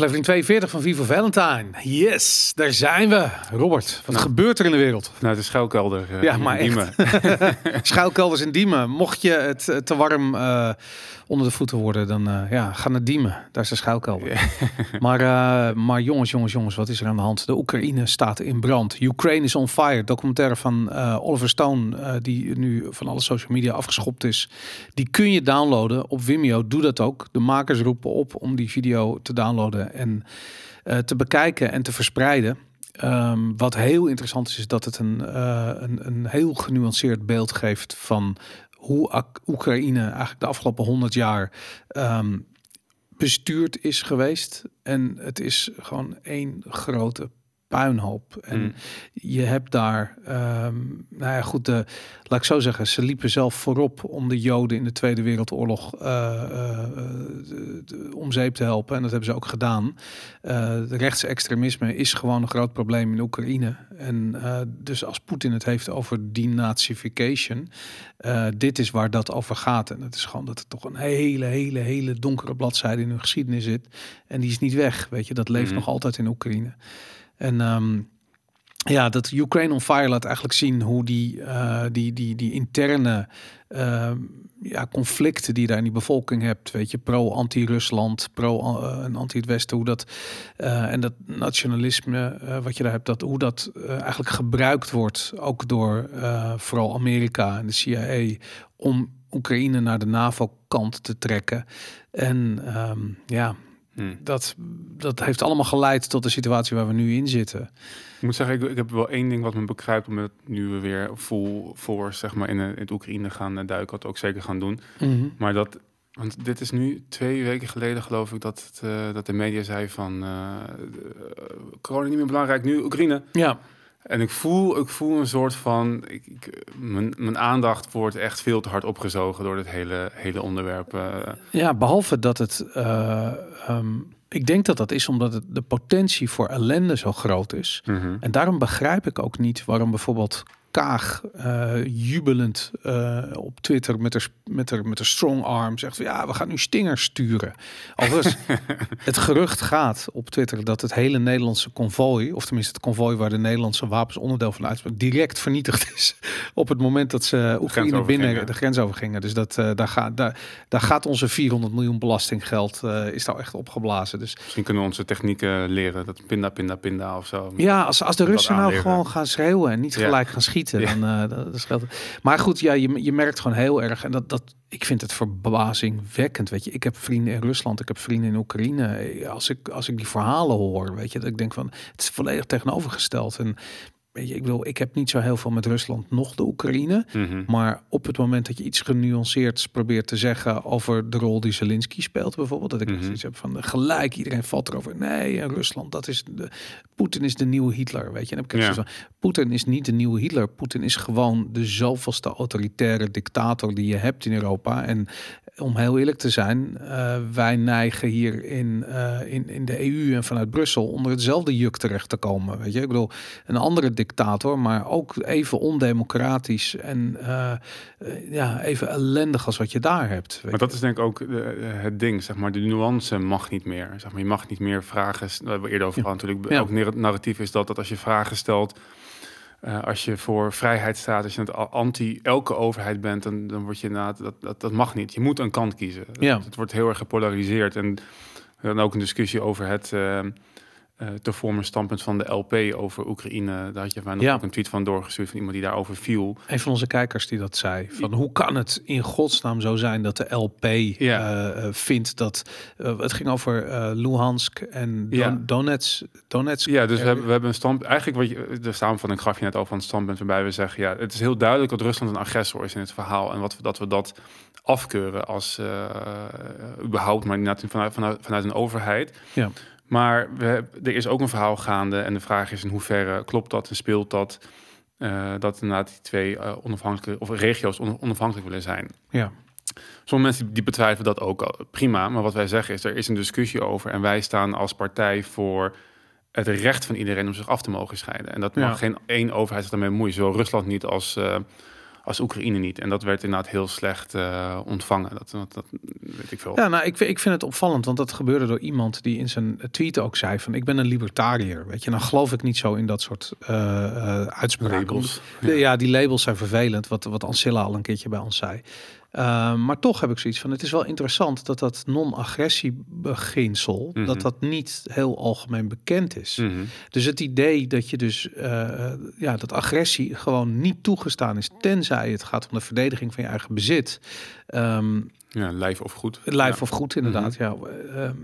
Aflevering 42 van Vivo Valentine. Yes, daar zijn we. Robert, wat Nou. gebeurt er in de wereld? Nou, de schuilkelder. eh, Ja, maar Diemen. Schuilkelders in Diemen. Mocht je het eh, te warm eh, onder de voeten worden, dan eh, ja, ga naar Diemen. Daar is de schuilkelder. Maar, eh, maar jongens, jongens, jongens, wat is er aan de hand? De Oekraïne staat in brand. Ukraine is on fire. Documentaire van eh, Oliver Stone, die nu van alle social media afgeschopt is. Die kun je downloaden op Vimeo. Doe dat ook. De makers roepen op om die video te downloaden en te bekijken en te verspreiden. Ehm, wat heel interessant is, is dat het een, een, een heel genuanceerd beeld geeft van hoe Oekraïne eigenlijk de afgelopen honderd jaar ehm, bestuurd is geweest. En het is gewoon één grote puinhoop. En Mm. je hebt daar, ehm, nou ja, goed, de, laat ik zo zeggen, ze liepen zelf voorop om de Joden in de Tweede Wereldoorlog eh, eh, om zeep te helpen. En dat hebben ze ook gedaan. De rechtsextremisme is gewoon een groot probleem in Oekraïne. En dus als Poetin het heeft over denazification, dit is waar dat over gaat. En dat is gewoon dat er toch een hele, hele, hele donkere bladzijde in hun geschiedenis zit. En die is niet weg, weet je. Dat leeft Mhm. nog altijd in Oekraïne. En ehm, ja, dat Ukraine on Fire laat eigenlijk zien hoe die, eh, die, die, die interne ehm, ja, conflicten die je daar in die bevolking hebt, weet je, pro-anti-Rusland, pro- eh, en anti-het Westen, hoe dat eh, en dat nationalisme wat je daar hebt, dat hoe dat eigenlijk gebruikt wordt, ook door vooral Amerika en de CIA, om Oekraïne naar de NAVO-kant te trekken. En ehm, ja, Hm. dat, dat heeft allemaal geleid tot de situatie waar we nu in zitten. Ik moet zeggen, ik, ik heb wel één ding wat me bekruipt, omdat nu we weer full force zeg maar, in, in het Oekraïne gaan eh, duiken, wat we ook zeker gaan doen. Maar dat, want dit is nu twee weken geleden geloof ik dat, het, eh, dat de media zei van eh, corona niet meer belangrijk, nu Oekraïne. Ja, En ik voel, ik voel een soort van, ik, ik, mijn, mijn aandacht wordt echt veel te hard opgezogen door dit hele, hele onderwerp. eh. ja behalve dat het. eh, ehm, ik denk dat dat is omdat het, de potentie voor ellende zo groot is. Mhm. En daarom begrijp ik ook niet waarom bijvoorbeeld Kaag eh, jubelend eh, op Twitter met haar, met, met haar strong arm zegt van, ja, we gaan nu stingers sturen. Overigens, het gerucht gaat op Twitter dat het hele Nederlandse konvooi, of tenminste het konvooi waar de Nederlandse wapens onderdeel van uitspelen, direct vernietigd is op het moment dat ze Oekraïne binnen de grens overgingen. Dus dat, eh, daar, gaat, daar, daar gaat onze 400 miljoen belastinggeld is nou echt opgeblazen. Dus Misschien kunnen we onze technieken leren, dat pinda, pinda, pinda of zo. Ja, als, als de Russen nou gewoon gaan schreeuwen en niet Ja. gelijk gaan schieten, Ja. dan eh, dat, dat scheelt. het. Maar goed, ja, je, je merkt gewoon heel erg en dat, dat ik vind het verbazingwekkend. Weet je, ik heb vrienden in Rusland, ik heb vrienden in Oekraïne. Als ik als ik die verhalen hoor, weet je, dat ik denk van het is volledig tegenovergesteld. En weet je, ik bedoel, ik heb niet zo heel veel met Rusland, nog de Oekraïne. Mhm. Maar op het moment dat je iets genuanceerd probeert te zeggen over de rol die Zelensky speelt, bijvoorbeeld, dat ik Mhm. iets heb van eh, gelijk iedereen valt erover. Nee, en Rusland, dat is de Poetin is de nieuwe Hitler, weet je. En dan heb ik Ja. van, Poetin is niet de nieuwe Hitler. Poetin is gewoon de zoveelste autoritaire dictator die je hebt in Europa. En om heel eerlijk te zijn, eh, wij neigen hier in, eh, in, in de EU en vanuit Brussel onder hetzelfde juk terecht te komen. Weet je, ik bedoel, een andere dictator, maar ook even ondemocratisch en eh, ja, even ellendig als wat je daar hebt. Maar dat is denk ik ook het ding, zeg maar, de nuance mag niet meer. Zeg maar, je mag niet meer vragen, daar hebben we eerder over Ja. gehad natuurlijk, Ja. ook nar- narratief is dat, dat als je vragen stelt, eh, als je voor vrijheid staat, als je het anti elke overheid bent, dan, dan word je inderdaad, dat, dat, dat mag niet. Je moet een kant kiezen. Ja. Het, het wordt heel erg gepolariseerd en dan ook een discussie over het eh, te vormen standpunt van de LP over Oekraïne. Daar had je mij nog Ja. ook een tweet van doorgestuurd van iemand die daarover viel. Een van onze kijkers die dat zei. Van hoe kan het in godsnaam zo zijn dat de LP Ja. eh, eh, vindt dat... eh, het ging over eh, Luhansk en Don Ja. Donetsk. Donetsk Ja, dus we Eh, hebben, we hebben een stand. Eigenlijk wat je de samenvatting gaf je net al van het standpunt waarbij we zeggen, ja, het is heel duidelijk dat Rusland een agressor is in het verhaal en wat we dat we dat afkeuren als eh, überhaupt, maar vanuit, vanuit, vanuit een overheid. Ja. Maar we, er is ook een verhaal gaande en de vraag is in hoeverre klopt dat en speelt dat eh, dat inderdaad die twee eh, onafhankelijke of regio's on- onafhankelijk willen zijn. Ja. Sommige mensen die- betwijfelen dat ook al. prima, maar wat wij zeggen is er is een discussie over en wij staan als partij voor het recht van iedereen om zich af te mogen scheiden. En dat mag Ja. geen één overheid zich daarmee bemoeien. Zowel Rusland niet als, eh, als Oekraïne niet. En dat werd inderdaad heel slecht uh, ontvangen. Dat, dat, dat, weet ik veel. Ja, nou, ik, ik vind het opvallend, want dat gebeurde door iemand die in zijn tweet ook zei van ik ben een libertariër. Weet je, dan geloof ik niet zo in dat soort uh, uitspraken. Labels. Ja. ja. die labels zijn vervelend, wat, wat Ancilla al een keertje bij ons zei. Ehm, maar toch heb ik zoiets van, het is wel interessant dat dat non-agressiebeginsel, mm dat dat niet heel algemeen bekend is. Mhm. Dus het idee dat je dus, uh, ja, dat agressie gewoon niet toegestaan is, tenzij het gaat om de verdediging van je eigen bezit. Um, ja, lijf of goed. Lijf of goed, inderdaad. Mhm. Ja, ehm,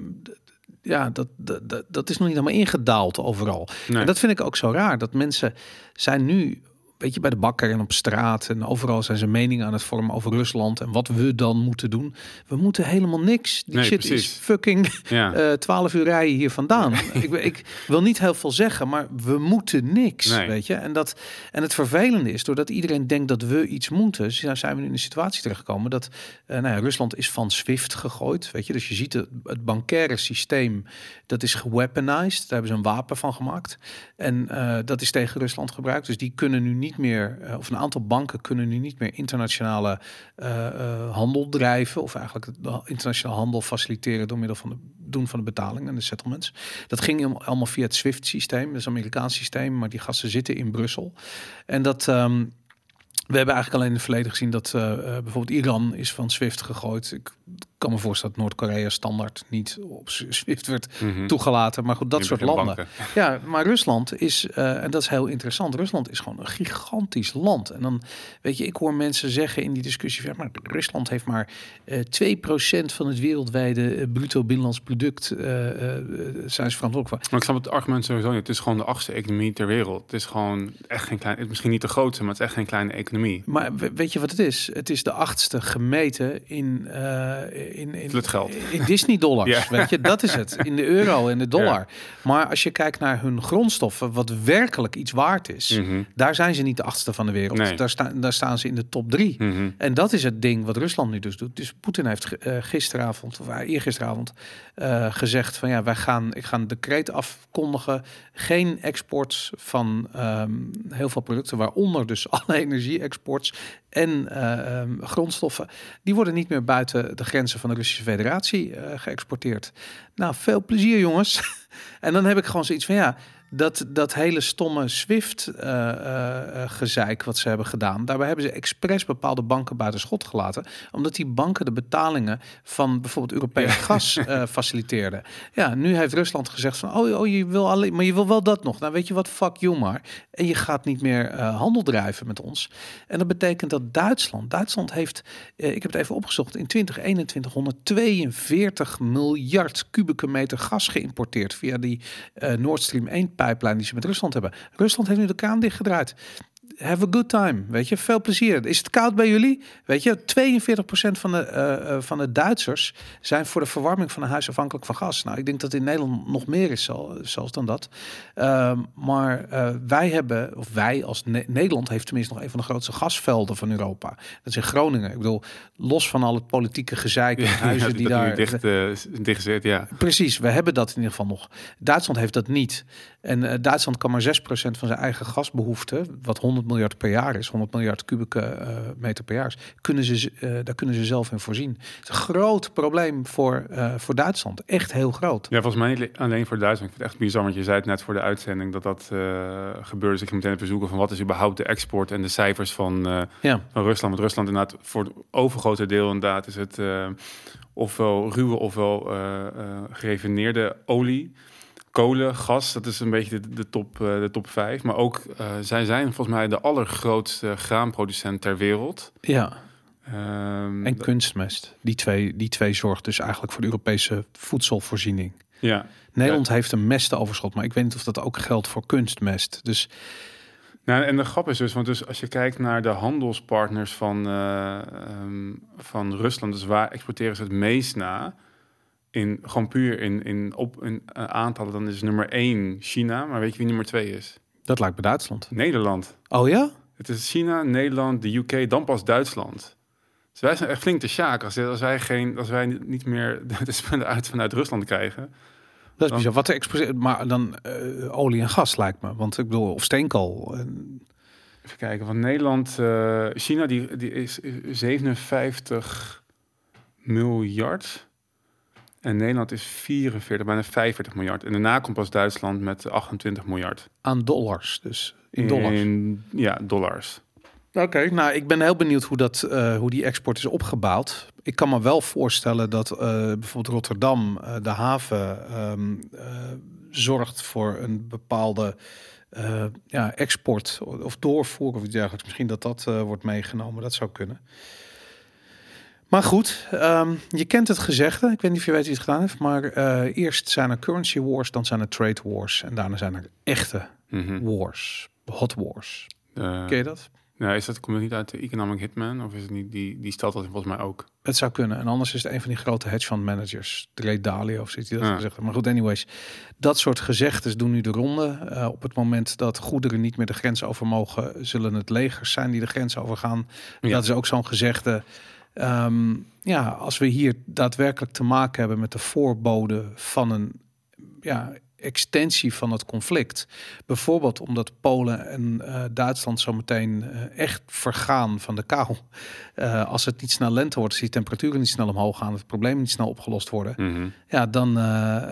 ja, dat, dat, dat is nog niet helemaal ingedaald overal. En dat vind ik ook zo raar. Dat mensen zijn nu weet je, bij de bakker en op straat en overal zijn ze meningen aan het vormen over Rusland en wat we dan moeten doen. We moeten helemaal niks. Die shit is fucking ja. uh, eh, 12 uur rijden hier vandaan. ik, ik, wil niet heel veel zeggen, maar we moeten niks, weet je. En, dat, en het vervelende is, doordat iedereen denkt dat we iets moeten, zijn we nu in een situatie terechtgekomen dat uh, nou ja, Rusland is van SWIFT gegooid, weet je. Dus je ziet het, het bankaire systeem, dat is geweaponized. Daar hebben ze een wapen van gemaakt. En uh, dat is tegen Rusland gebruikt. Dus die kunnen nu niet niet meer, eh, of een aantal banken kunnen nu niet meer internationale uh, uh, handel drijven, of eigenlijk de internationale handel faciliteren door middel van het doen van de betaling en de settlements. Dat ging allemaal via het SWIFT-systeem, dat is een Amerikaans systeem, maar die gasten zitten in Brussel. En dat. Um, we hebben eigenlijk alleen in het verleden gezien dat bijvoorbeeld Iran is van SWIFT gegooid. Ik kan me voorstellen dat Noord-Korea standaard niet op SWIFT werd mhm. toegelaten. Maar goed, dat soort landen. Ja, maar Rusland is, uh, en dat is heel interessant, Rusland is gewoon een gigantisch land. En dan, weet je, ik hoor mensen zeggen in die discussie, ja, maar Rusland heeft maar uh, 2% van het wereldwijde bruto binnenlands product, uh, zijn ze verantwoordelijk voor. Maar ik snap het argument sowieso niet. Het is gewoon de achtste economie ter wereld. Het is gewoon echt geen klein, misschien niet de grootste, maar het is echt geen kleine economie. Maar weet je wat het is? Het is de achtste gemeten in in, in, geld. in Disney dollars. Weet je, dat is het. In de euro en de dollar. Maar als je kijkt naar hun grondstoffen, wat werkelijk iets waard is, mhm. daar zijn ze niet de achtste van de wereld. Daar, staan daar staan ze in de top drie. Mhm. En dat is het ding wat Rusland nu dus doet. Dus Poetin heeft uh, gisteravond, of uh, eergisteravond, uh, gezegd van ja, wij gaan, ik ga een decreet afkondigen. Geen exports van ehm, heel veel producten, waaronder dus alle energie-exports en ehm, grondstoffen. Die worden niet meer buiten de grenzen van de Russische Federatie uh, geëxporteerd. Nou, veel plezier jongens. en dan heb ik gewoon zoiets van ja, dat, dat hele stomme SWIFT-gezeik uh, uh, wat ze hebben gedaan. Daarbij hebben ze expres bepaalde banken buiten schot gelaten. Omdat die banken de betalingen van bijvoorbeeld Europees gas uh, faciliteerden. Ja, nu heeft Rusland gezegd van, oh, oh, je wil alleen, maar je wil wel dat nog. Nou, weet je wat, fuck you maar. En je gaat niet meer handel drijven met ons. En dat betekent dat Duitsland, Duitsland heeft, ik heb het even opgezocht, in 2021 142 miljard kubieke meter gas geïmporteerd via die Nord Stream 1 pijplijn die ze met Rusland hebben. Rusland heeft nu de kraan dichtgedraaid have a good time. Weet je, veel plezier. Is het koud bij jullie? Weet je, 42% van de, uh, van de Duitsers zijn voor de verwarming van een huis afhankelijk van gas. Nou, ik denk dat in Nederland nog meer is zelfs dan dat. Uh, maar uh, wij hebben, of wij als ne Nederland heeft tenminste nog een van de grootste gasvelden van Europa. Dat is in Groningen. Ik bedoel, los van al het politieke gezeik en huizen die daar... Dicht, dichtgezet, ja. Precies, we hebben dat in ieder geval nog. Duitsland heeft dat niet. En Duitsland kan maar 6% van zijn eigen gasbehoefte, wat 100 miljard per jaar is, 100 miljard kubieke uh, meter per jaar, kunnen ze, uh, daar kunnen ze zelf in voorzien. Het is een groot probleem voor, voor Duitsland. Echt heel groot. Ja, volgens mij niet alleen voor Duitsland. Ik vind het echt bizar, want je zei het net voor de uitzending dat dat gebeurde. Dus ik meteen even zoeken van wat is überhaupt de export en de cijfers van, ja. van Rusland. Want Rusland inderdaad voor het overgrote deel inderdaad is het ofwel ruwe ofwel gerefineerde olie kolen, gas, dat is een beetje de, de top, uh, de top 5. Maar ook, uh, zij zijn volgens mij de allergrootste graanproducent ter wereld. Ja. Um, en kunstmest. Die twee, die twee zorgt dus eigenlijk voor de Europese voedselvoorziening. Ja. Nederland heeft een mestenoverschot, maar ik weet niet of dat ook geldt voor kunstmest. Dus... Nou, en de grap is dus, want dus als je kijkt naar de handelspartners van, uh, um, van Rusland, dus waar exporteren ze het meest naar? In, gewoon puur in, in, op een uh, aantallen, dan is nummer 1 China. Maar weet je wie nummer 2 is? Dat lijkt bij Duitsland. Nederland. Oh ja? Het is China, Nederland, de UK, dan pas Duitsland. Dus wij zijn echt flink te sjaak als, als, wij, geen, als wij niet meer de spullen uit vanuit Rusland krijgen. Dat is bizar. Wat exporteert, maar dan uh, olie en gas lijkt me. Want ik bedoel, of steenkool. Even kijken, van Nederland, uh, China die, die is 57 miljard. En Nederland is 44, bijna 45 miljard. En daarna komt pas Duitsland met 28 miljard. Aan dollars, dus in dollars? In, ja, dollars. Oké, nou ik ben heel benieuwd hoe, dat, uh, hoe die export is opgebouwd. Ik kan me wel voorstellen dat uh, bijvoorbeeld Rotterdam, uh, de haven, um, zorgt voor een bepaalde ja, export of doorvoer of iets dergelijks. Misschien dat dat wordt meegenomen, dat zou kunnen. Maar goed, um, je kent het gezegde. Ik weet niet of je weet wie het gedaan heeft. Maar eerst zijn er currency wars, dan zijn er trade wars. En daarna zijn er echte mm -hmm. wars, hot wars. Ken je dat? Nou, is dat, komt het niet uit de Economic Hitman? Of is het niet, die, die stelt dat volgens mij ook? Het zou kunnen. En anders is het een van die grote hedge fund managers. De Ray Dalio of zoiets die dat gezegd Maar goed, anyways. Dat soort gezegdes doen nu de ronde. Uh, op het moment dat goederen niet meer de grens over mogen... zullen het legers zijn die de grens overgaan. Ja. Dat is ook zo'n gezegde. Um, ja, als we hier daadwerkelijk te maken hebben met de voorbode van een ja, extensie van het conflict. Bijvoorbeeld omdat Polen en uh, Duitsland zo meteen uh, echt vergaan van de kou. Uh, als het niet snel lente wordt, als die temperaturen niet snel omhoog gaan, het probleem niet snel opgelost worden. Mm -hmm. Ja, dan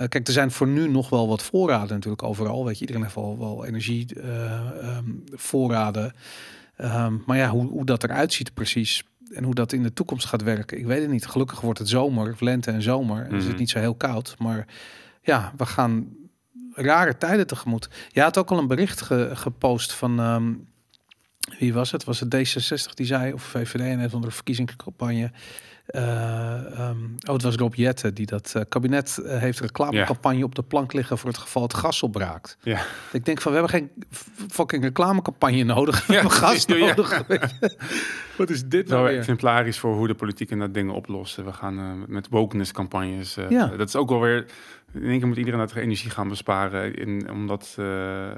kijk, er zijn voor nu nog wel wat voorraden natuurlijk overal. Weet je, iedereen heeft wel, wel energie um, voorraden. Um, maar ja, hoe, hoe dat eruit ziet precies. En hoe dat in de toekomst gaat werken, ik weet het niet. Gelukkig wordt het zomer, lente en zomer. En mm -hmm. is het niet zo heel koud. Maar ja, we gaan rare tijden tegemoet. Je had ook al een bericht ge, gepost van. Um, wie was het? Was het D66 die zei, of VVD en een van de verkiezingscampagne. Uh, um, oh, het was Rob Jette die dat uh, kabinet uh, heeft reclamecampagne ja. op de plank liggen voor het geval het gas opbraakt. Ja. Ik denk van we hebben geen fucking reclamecampagne nodig. We hebben gas nodig. Wat is dit nou weer? exemplarisch voor hoe de politiek en dat dingen oplossen. We gaan met wokeness campagnes. ja. Dat is ook wel weer in één keer moet iedereen dat energie gaan besparen. In, omdat uh, uh,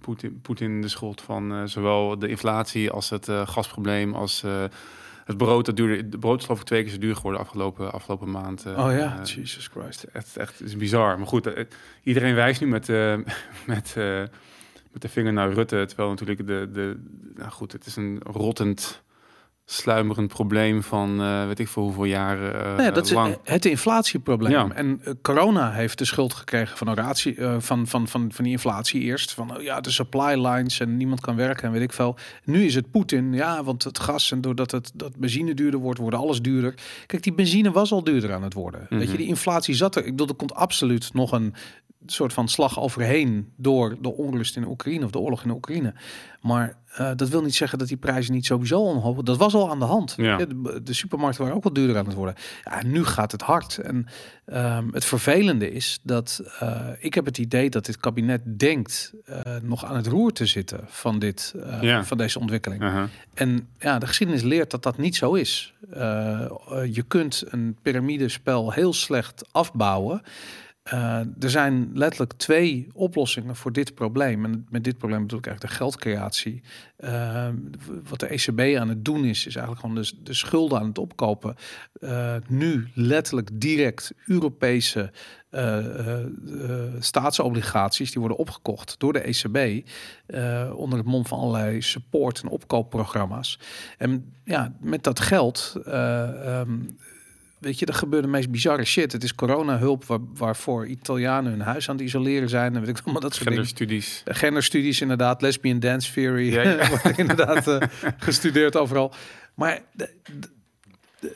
Poetin, Poetin de schuld van uh, zowel de inflatie als het gasprobleem als het brood. Dat duurde, de brood is geloof ik twee keer zo duur geworden afgelopen, afgelopen maand. oh ja, Jesus Christ. Echt, echt is bizar. Maar goed, iedereen wijst nu met, met, met de vinger naar Rutte. Terwijl natuurlijk de, de nou goed, het is een rottend sluimerend probleem van uh, weet ik voor hoeveel jaren uh, ja, dat lang. Is het inflatieprobleem. Ja. En uh, corona heeft de schuld gekregen van, oratie, van, van, van, van die inflatie eerst. Van oh ja, de supply lines en niemand kan werken en weet ik veel. Nu is het Poetin, ja, want het gas en doordat het dat benzine duurder wordt, wordt alles duurder. Kijk, die benzine was al duurder aan het worden. Mm -hmm. Weet je, die inflatie zat er. Ik bedoel, er komt absoluut nog een soort van slag overheen door de onrust in Oekraïne of de oorlog in Oekraïne. Maar uh, dat wil niet zeggen dat die prijzen niet sowieso omhoog. Dat was al aan de hand. Ja. De, de, supermarkten waren ook wel duurder aan het worden. Ja, nu gaat het hard. En um, het vervelende is dat uh, ik heb het idee dat dit kabinet denkt uh, nog aan het roer te zitten van dit, ja. van deze ontwikkeling. -huh. En ja, de geschiedenis leert dat dat niet zo is. je kunt een piramidespel heel slecht afbouwen. Uh, er zijn letterlijk twee oplossingen voor dit probleem. En met dit probleem bedoel ik eigenlijk de geldcreatie. Uh, wat de ECB aan het doen is, is eigenlijk gewoon de, de schulden aan het opkopen. Uh, nu letterlijk direct Europese staatsobligaties, die worden opgekocht door de ECB. onder het mom van allerlei support- en opkoopprogramma's. En ja, met dat geld. Um, weet je, er gebeurt de meest bizarre shit. Het is corona-hulp waar, waarvoor Italianen hun huis aan het isoleren zijn. En weet ik allemaal dat soort Genderstudies. dingen. Genderstudies, inderdaad. Lesbian dance theory. Ja, ja. wordt inderdaad uh, gestudeerd overal. Maar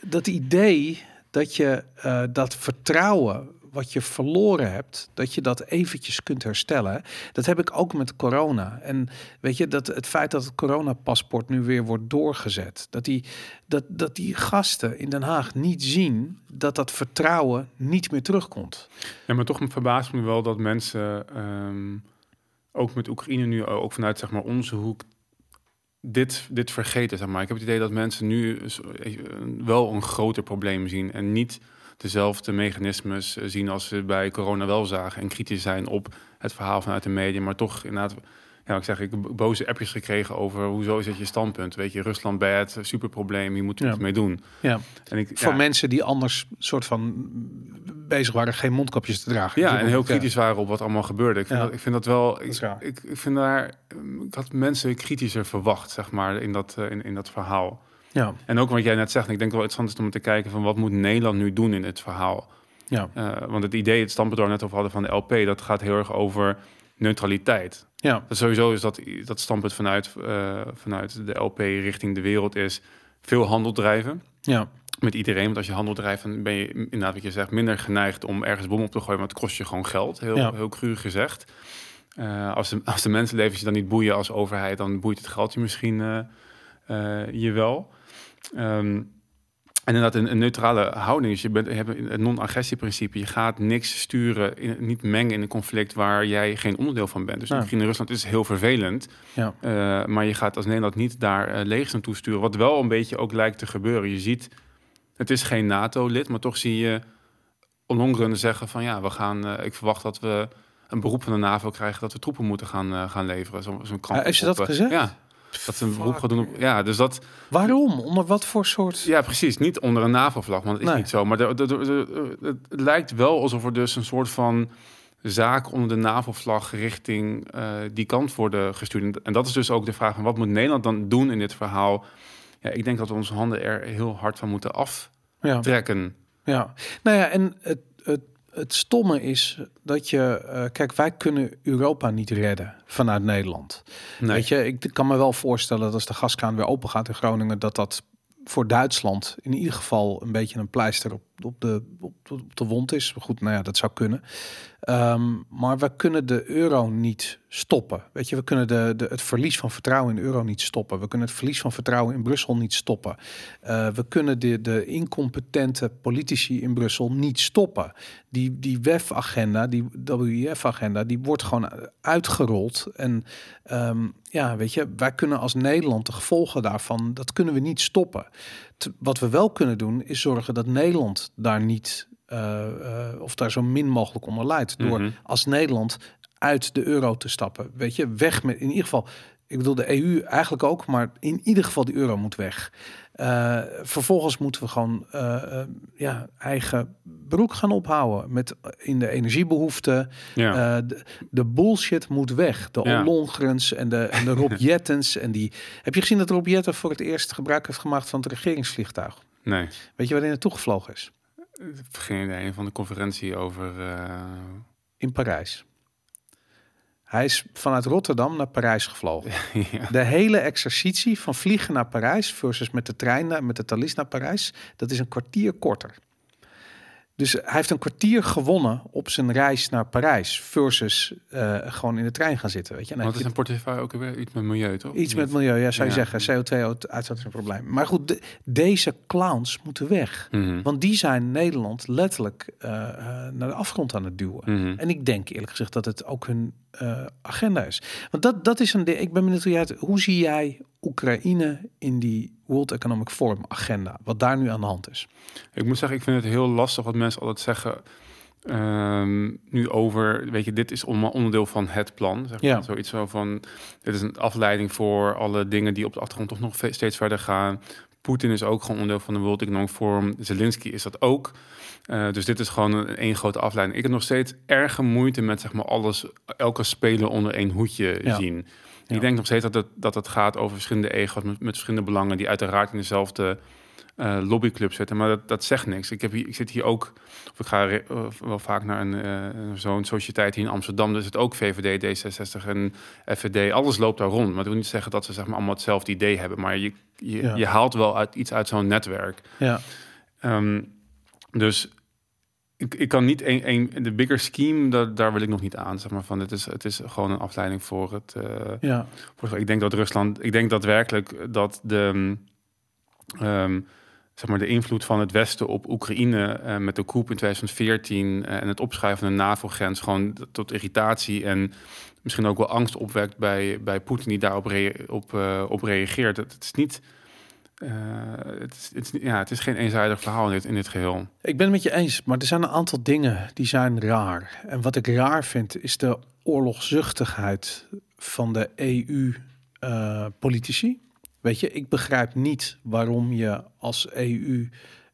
dat idee dat je uh, dat vertrouwen wat je verloren hebt, dat je dat eventjes kunt herstellen. Dat heb ik ook met corona. En weet je, dat het feit dat het coronapaspoort nu weer wordt doorgezet, dat die, dat, dat die gasten in Den Haag niet zien dat dat vertrouwen niet meer terugkomt. Ja, maar toch verbaast me wel dat mensen, um, ook met Oekraïne nu, ook vanuit zeg maar onze hoek, dit, dit vergeten. Zeg maar. Ik heb het idee dat mensen nu wel een groter probleem zien en niet dezelfde mechanismes zien als we bij corona wel zagen. En kritisch zijn op het verhaal vanuit de media. Maar toch inderdaad, ja, ik zeg, ik heb boze appjes gekregen over hoezo is het je standpunt? Weet je, Rusland bad, superprobleem, je moet er Ja. iets mee doen. Ja. En ik, Voor ja, mensen die anders soort van bezig waren geen mondkapjes te dragen. Ja, en heel kritisch waren op wat allemaal gebeurde. Ik vind, Ja. dat, ik vind dat wel. Ik, ik, ik vind daar. um, Ik had mensen kritischer verwacht, zeg maar, in dat, eh, in, in dat verhaal. Ja, En ook wat jij net zegt, ik denk wel interessant is om te kijken van wat moet Nederland nu doen in het verhaal. ja, Eh, want het idee, het standpunt waar we net over hadden van de LP, dat gaat heel erg over neutraliteit. ja, Dat sowieso is dat dat standpunt vanuit, eh, vanuit de LP richting de wereld is veel handel drijven ja, met iedereen. Want als je handel drijft, dan ben je inderdaad wat je zegt minder geneigd om ergens bom op te gooien, want het kost je gewoon geld. Heel, Ja. heel cru gezegd. Eh, als, de, als de mensenlevens je dan niet boeien als overheid, dan boeit het geld je misschien je wel. Ehm, en inderdaad, een, een neutrale houding. Dus je, bent, je hebt het non-agressieprincipe. Je gaat niks sturen, in, niet mengen in een conflict waar jij geen onderdeel van bent. Dus Ja. misschien in Rusland is het heel vervelend. ja, Eh, maar je gaat als Nederland niet daar eh legers naartoe sturen. Wat wel een beetje ook lijkt te gebeuren. Je ziet, het is geen NATO-lid, maar toch zie je Ollongren zeggen van ja, we gaan. eh, ik verwacht dat we een beroep van de NAVO krijgen dat we troepen moeten gaan, eh, gaan leveren. Zo, zo'n Ah, heeft ze dat eh, gezegd? Ja. Dat ze een beroep doen op. Ja, dus dat. Waarom? Onder wat voor soort... Ja, precies. Niet onder een NAVO-vlag, want het is Nee. niet zo. Maar de, de, de- de- het lijkt wel alsof er dus een soort van zaak onder de NAVO-vlag richting eh, die kant worden gestuurd. En dat is dus ook de vraag van wat moet Nederland dan doen in dit verhaal? Ja, ik denk dat we onze handen er heel hard van moeten Ja. aftrekken. Ja, nou ja, en het, het, het stomme is dat je, eh, kijk, wij kunnen Europa niet redden vanuit Nederland. Nee. Weet je, ik kan me wel voorstellen dat als de gaskraan weer open gaat in Groningen, dat dat voor Duitsland in ieder geval een beetje een pleister op, op, de, op, de wond is. Goed, nou ja, dat zou kunnen. Ehm, maar we kunnen de euro niet stoppen. Weet je, we kunnen de, de, het verlies van vertrouwen in de euro niet stoppen. We kunnen het verlies van vertrouwen in Brussel niet stoppen. Eh, we kunnen de, de incompetente politici in Brussel niet stoppen. Die, die WEF-agenda, die WEF-agenda, die wordt gewoon uitgerold. En ehm, ja, weet je, wij kunnen als Nederland de gevolgen daarvan, dat kunnen we niet stoppen. Wat we wel kunnen doen, is zorgen dat Nederland daar niet, eh, eh, of daar zo min mogelijk onder leidt. Door Mhm. als Nederland uit de euro te stappen. Weet je, weg met in ieder geval. Ik bedoel de EU eigenlijk ook, maar in ieder geval die euro moet weg. Eh, vervolgens moeten we gewoon eh, eh, ja, eigen broek gaan ophouden met in de energiebehoeften. Ja. De, de bullshit moet weg. De Ja. Ollongrens en de, en de Rob Jettens en die. Heb je gezien dat Rob Jetten voor het eerst gebruik heeft gemaakt van het regeringsvliegtuig? nee, Weet je waar hij naartoe gevlogen is? geen idee. Een van de conferentie over. In Parijs. Hij is vanuit Rotterdam naar Parijs gevlogen. ja. De hele exercitie van vliegen naar Parijs versus met de trein, naar- met de Thalys naar Parijs, dat is een kwartier korter. Dus hij heeft een kwartier gewonnen op zijn reis naar Parijs versus eh, gewoon in de trein gaan zitten. Weet je? Want het is een portefeuille ook weer iets met milieu, toch? iets met milieu, ja, zou je Ja. zeggen. CO2-uitstoot is een probleem. Maar goed, de- deze clowns moeten weg. Mhm. Want die zijn Nederland letterlijk eh, eh, naar de afgrond aan het duwen. Mhm. En ik denk eerlijk gezegd dat het ook hun eh, agenda is. Want dat, dat is een ding. Ik ben benieuwd hoe jij hoe zie jij Oekraïne in die World Economic Forum agenda? Wat daar nu aan de hand is. Ik moet zeggen, ik vind het heel lastig wat mensen altijd zeggen. ehm, nu over, weet je, dit is onderdeel van het plan. Zeg maar. Ja. Zoiets zo van, dit is een afleiding voor alle dingen die op de achtergrond toch nog steeds verder gaan. Poetin is ook gewoon onderdeel van de World Economic Forum. Zelensky is dat ook. Eh, dus dit is gewoon een één grote afleiding. Ik heb nog steeds erge moeite met zeg maar alles, elke speler onder één hoedje Ja. zien. Ja. Ik denk nog steeds dat het, dat het gaat over verschillende ego's met, met verschillende belangen die uiteraard in dezelfde eh, lobbyclub zitten. Maar dat, dat zegt niks. Ik, heb hier, ik zit hier ook, of ik ga re- wel vaak naar een, eh, zo'n sociëteit hier in Amsterdam. Dus het ook VVD, D66 en FVD. Alles loopt daar rond. Maar dat wil niet zeggen dat ze zeg maar, allemaal hetzelfde idee hebben. Maar je, je, Ja. je haalt wel uit, iets uit zo'n netwerk. Ja, Ehm, dus ik, ik kan niet een, een, de bigger scheme, daar, daar wil ik nog niet aan. Zeg maar, van, het, is, het is gewoon een afleiding voor het. eh, ja, voor- Ik denk dat Rusland, ik denk daadwerkelijk dat de, ehm, zeg maar de invloed van het Westen op Oekraïne eh, met de coup in 2014 eh, en het opschuiven van de NAVO-grens gewoon tot irritatie en misschien ook wel angst opwekt bij, bij Poetin die daarop op, eh, op reageert. Het, is niet. het, het, ja, het is geen eenzijdig verhaal in dit, in dit geheel. ik ben het met je eens. Maar er zijn een aantal dingen die zijn raar. En wat ik raar vind is de oorlogzuchtigheid van de EU-politici. Weet je, ik begrijp niet waarom je als EU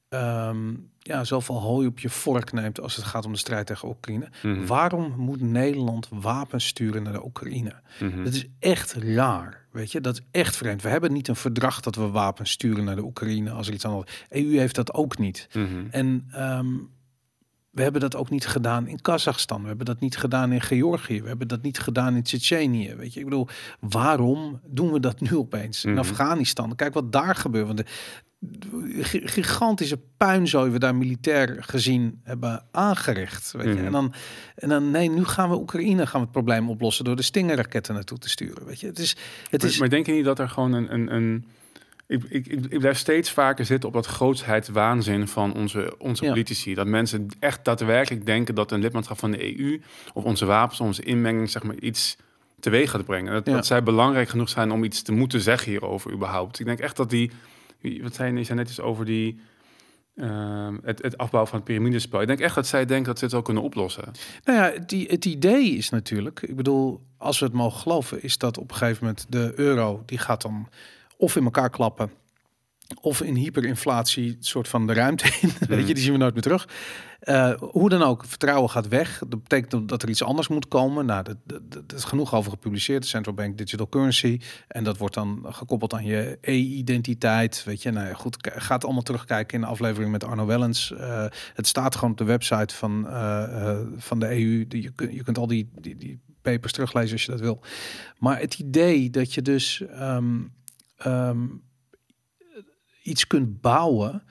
ehm, ja, zoveel hooi op je vork neemt als het gaat om de strijd tegen Oekraïne. Mhm. Waarom moet Nederland wapens sturen naar de Oekraïne? Mhm. Dat is echt raar, weet je. Dat is echt vreemd. We hebben niet een verdrag dat we wapens sturen naar de Oekraïne als er iets anders. EU heeft dat ook niet. Mhm. En ehm, we hebben dat ook niet gedaan in Kazachstan. We hebben dat niet gedaan in Georgië. We hebben dat niet gedaan in Tsjetsjenië. Weet je, ik bedoel, waarom doen we dat nu opeens in Mhm. Afghanistan? Kijk wat daar gebeurt. Want de, de gi- gigantische puinzooi we daar militair gezien hebben aangericht. Weet je? Mhm. En, dan, en dan, nee, nu gaan we Oekraïne gaan we het probleem oplossen door de Stinger-raketten naartoe te sturen. Weet je, het is, het Maar, is maar denk je niet dat er gewoon een... een, een ik, ik, ik, blijf steeds vaker zitten op dat grootheidswaanzin van onze, onze Ja. politici. Dat mensen echt daadwerkelijk denken dat een lidmaatschap van de EU... of onze wapens, onze inmenging, zeg maar, iets teweeg gaat brengen. Dat, Ja. dat zij belangrijk genoeg zijn om iets te moeten zeggen hierover überhaupt. Ik denk echt dat die... Wat zei je, zei net eens over die... ehm, het, het afbouwen van het piramidespel. Ik denk echt dat zij denken dat ze het wel kunnen oplossen. Nou ja, het, i- het idee is natuurlijk, ik bedoel, als we het mogen geloven, is dat op een gegeven moment de euro, die gaat dan of in elkaar klappen, of in hyperinflatie soort van de ruimte in. Weet je, die zien we nooit meer terug. Eh, hoe dan ook, vertrouwen gaat weg. Dat betekent dat er iets anders moet komen. Nou, dat, is genoeg over gepubliceerd. De Central Bank Digital Currency. En dat wordt dan gekoppeld aan je e-identiteit. Weet je, nou goed, gaat allemaal terugkijken in de aflevering met Arno Wellens. Eh, het staat gewoon op de website van, eh, van de EU. Je, kunt, je kunt al die, die, die papers teruglezen als je dat wil. Maar het idee dat je dus ehm, ehm, iets kunt bouwen.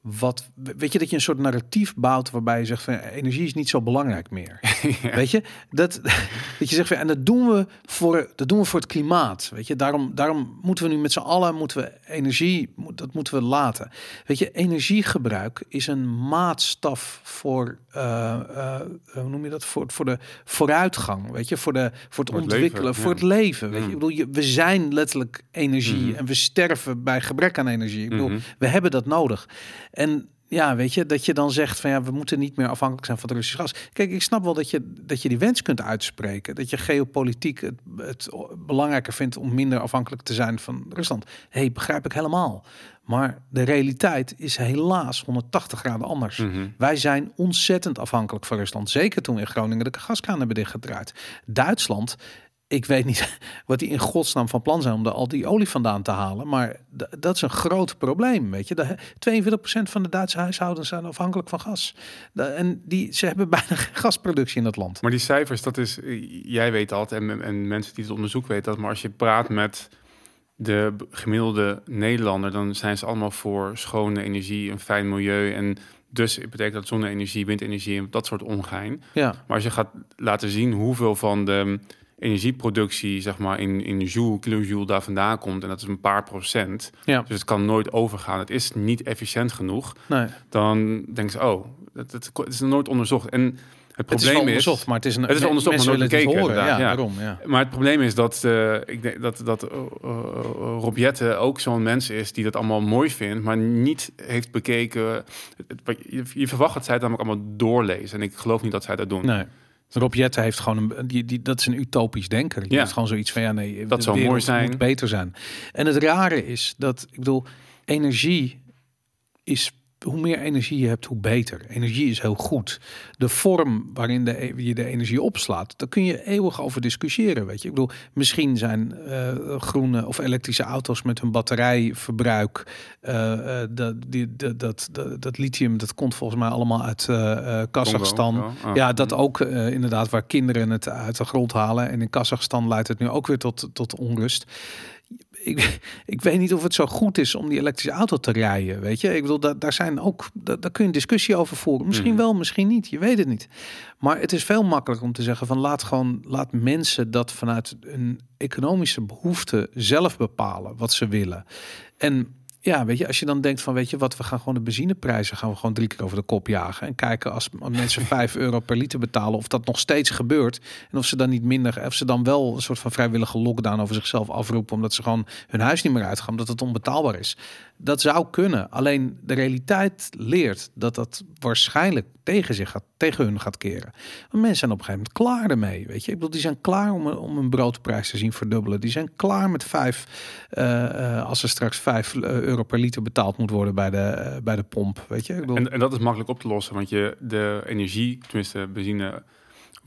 Wat weet je dat je een soort narratief bouwt waarbij je zegt van energie is niet zo belangrijk meer. Weet je dat dat je zegt van en dat doen we voor dat doen we voor het klimaat. Weet je daarom daarom moeten we nu met z'n allen moeten we energie dat moeten we laten. Weet je energiegebruik is een maatstaf voor eh, eh, hoe noem je dat voor voor de vooruitgang. Weet je voor de voor het Voor het ontwikkelen leven, voor ja. het leven. Weet je Mm. ik bedoel je, we zijn letterlijk energie Mhm. en we sterven bij gebrek aan energie. Ik bedoel Mhm. we hebben dat nodig. En ja, weet je, dat je dan zegt van ja, we moeten niet meer afhankelijk zijn van het Russisch gas. Kijk, ik snap wel dat je, dat je die wens kunt uitspreken. Dat je geopolitiek het, het belangrijker vindt om minder afhankelijk te zijn van Rusland. Hé, hey, begrijp ik helemaal. Maar de realiteit is helaas 180 graden anders. Mhm. Wij zijn ontzettend afhankelijk van Rusland. Zeker toen we in Groningen de gaskraan hebben dichtgedraaid. Duitsland, ik weet niet wat die in godsnaam van plan zijn om er al die olie vandaan te halen. Maar dat is een groot probleem, weet je. De, 42% van de Duitse huishoudens zijn afhankelijk van gas. En die, ze hebben bijna geen gasproductie in dat land. Maar die cijfers, dat is, eh, jij weet dat en, en mensen die het onderzoek weten dat. Maar als je praat met de gemiddelde Nederlander, dan zijn ze allemaal voor schone energie, een fijn milieu. En dus betekent dat zonne-energie, windenergie en dat soort ongein. Ja, Maar als je gaat laten zien hoeveel van de energieproductie, zeg maar, in, in joule, kilojoule daar vandaan komt, en dat is een paar procent. ja, Dus het kan nooit overgaan. Het is niet efficiënt genoeg. nee. Dan denken ze, oh, het, het, het is nooit onderzocht. En het Het is probleem wel is, onderzocht, maar het is een. Het is onderzocht, maar nooit het horen. Ja, inderdaad, ja. daarom. Ja. Maar het probleem is dat, eh, ik denk dat, dat uh, uh, Rob Jetten ook zo'n mens is die dat allemaal mooi vindt, maar niet heeft bekeken. Het- je, je verwacht dat zij het namelijk allemaal doorlezen. En ik geloof niet dat zij dat doen. Nee. Rob Jetten heeft gewoon een, die, die, dat is een utopisch denker. Die Ja. heeft gewoon zoiets van ja, nee, Dat de zou wereld mooi zijn. Moet beter zijn. En het rare is dat, ik bedoel, energie is hoe meer energie je hebt, hoe beter. Energie is heel goed. De vorm waarin de, je de energie opslaat, daar kun je eeuwig over discussiëren. Weet je, ik bedoel, misschien zijn eh, groene of elektrische auto's met hun batterijverbruik, eh, eh, dat, die, dat, dat, dat, lithium, dat komt volgens mij allemaal uit eh, Kazachstan. Congo, oh. Ja, dat ook eh, inderdaad waar kinderen het uit de grond halen. En in Kazachstan leidt het nu ook weer tot, tot onrust. Ik, ik weet niet of het zo goed is om die elektrische auto te rijden. Weet je, ik bedoel, daar, daar zijn ook, daar, daar kun je discussie over voeren. Misschien Mhm. wel, misschien niet. Je weet het niet. Maar het is veel makkelijker om te zeggen van laat gewoon, laat mensen dat vanuit een economische behoefte zelf bepalen wat ze willen. En ja, weet je, als je dan denkt van, weet je wat, we gaan gewoon de benzineprijzen gaan we gewoon drie keer over de kop jagen en kijken als mensen 5 euro per liter betalen, of dat nog steeds gebeurt en of ze dan niet minder, of ze dan wel een soort van vrijwillige lockdown over zichzelf afroepen, omdat ze gewoon hun huis niet meer uitgaan, omdat het onbetaalbaar is. Dat zou kunnen. Alleen de realiteit leert dat dat waarschijnlijk tegen zich gaat tegen hun gaat keren. Maar mensen zijn op een gegeven moment klaar ermee. Weet je, ik bedoel, die zijn klaar om, om een broodprijs te zien verdubbelen. Die zijn klaar met vijf, uh, als er straks vijf euro per liter betaald moet worden bij de, bij de pomp. Weet je, ik bedoel... en, en dat is makkelijk op te lossen, want je de energie, tenminste benzine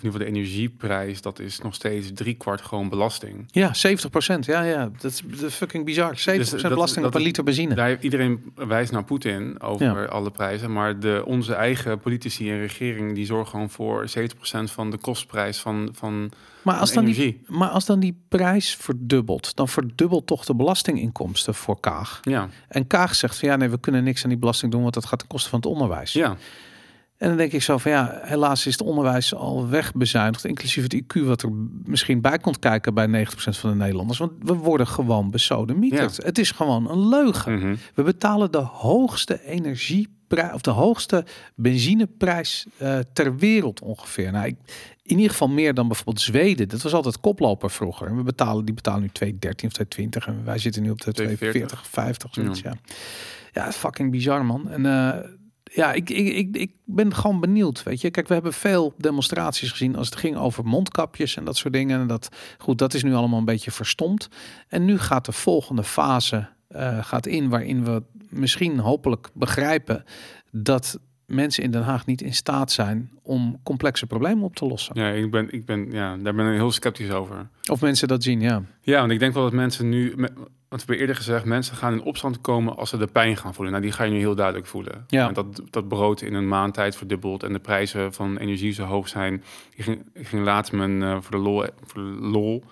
in ieder geval de energieprijs, dat is nog steeds drie kwart gewoon belasting. Ja, 70 procent. Ja, ja, dat is, dat fucking bizar. 70 dus belasting op een liter benzine. Daar, iedereen wijst naar Poetin over alle prijzen, maar de, onze eigen politici en regering die zorgen gewoon voor 70 procent van de kostprijs van, van maar als, dan die, maar als dan die prijs verdubbelt, dan verdubbelt toch de belastinginkomsten voor Kaag. Ja. En Kaag zegt van ja, nee, we kunnen niks aan die belasting doen, want dat gaat ten koste van het onderwijs. Ja. En dan denk ik zo van ja, helaas is het onderwijs al wegbezuinigd, inclusief het IQ wat er misschien bij komt kijken bij 90% van de Nederlanders. Want we worden gewoon besodemieterd. Ja. Het is gewoon een leugen. Mhm. We betalen de hoogste energieprijs of de hoogste benzineprijs uh, ter wereld ongeveer. Nou, ik, in ieder geval meer dan bijvoorbeeld Zweden. Dat was altijd koploper vroeger. En we betalen, die betalen nu 2,13 of 2,20 en wij zitten nu op de 2,40, 50 zoiets. Ja. ja, fucking bizar man. En uh, ja, ik, ik, ik, ik ben gewoon benieuwd. Weet je, kijk, we hebben veel demonstraties gezien als het ging over mondkapjes en dat soort dingen. En dat, goed, dat is nu allemaal een beetje verstomd. En nu gaat de volgende fase uh, gaat in, waarin we misschien hopelijk begrijpen dat mensen in Den Haag niet in staat zijn om complexe problemen op te lossen. Ja, ik ben, ik ben, ja, daar ben ik heel sceptisch over. Of mensen dat zien, ja. Ja, want ik denk wel dat mensen nu, want we hebben eerder gezegd, mensen gaan in opstand komen als ze de pijn gaan voelen. Nou, die ga je nu heel duidelijk voelen. Ja. En dat, dat brood in een maand tijd verdubbelt en de prijzen van energie zo hoog zijn. Ik ging, ik ging laatst mijn, uh, voor, de lol, voor de lol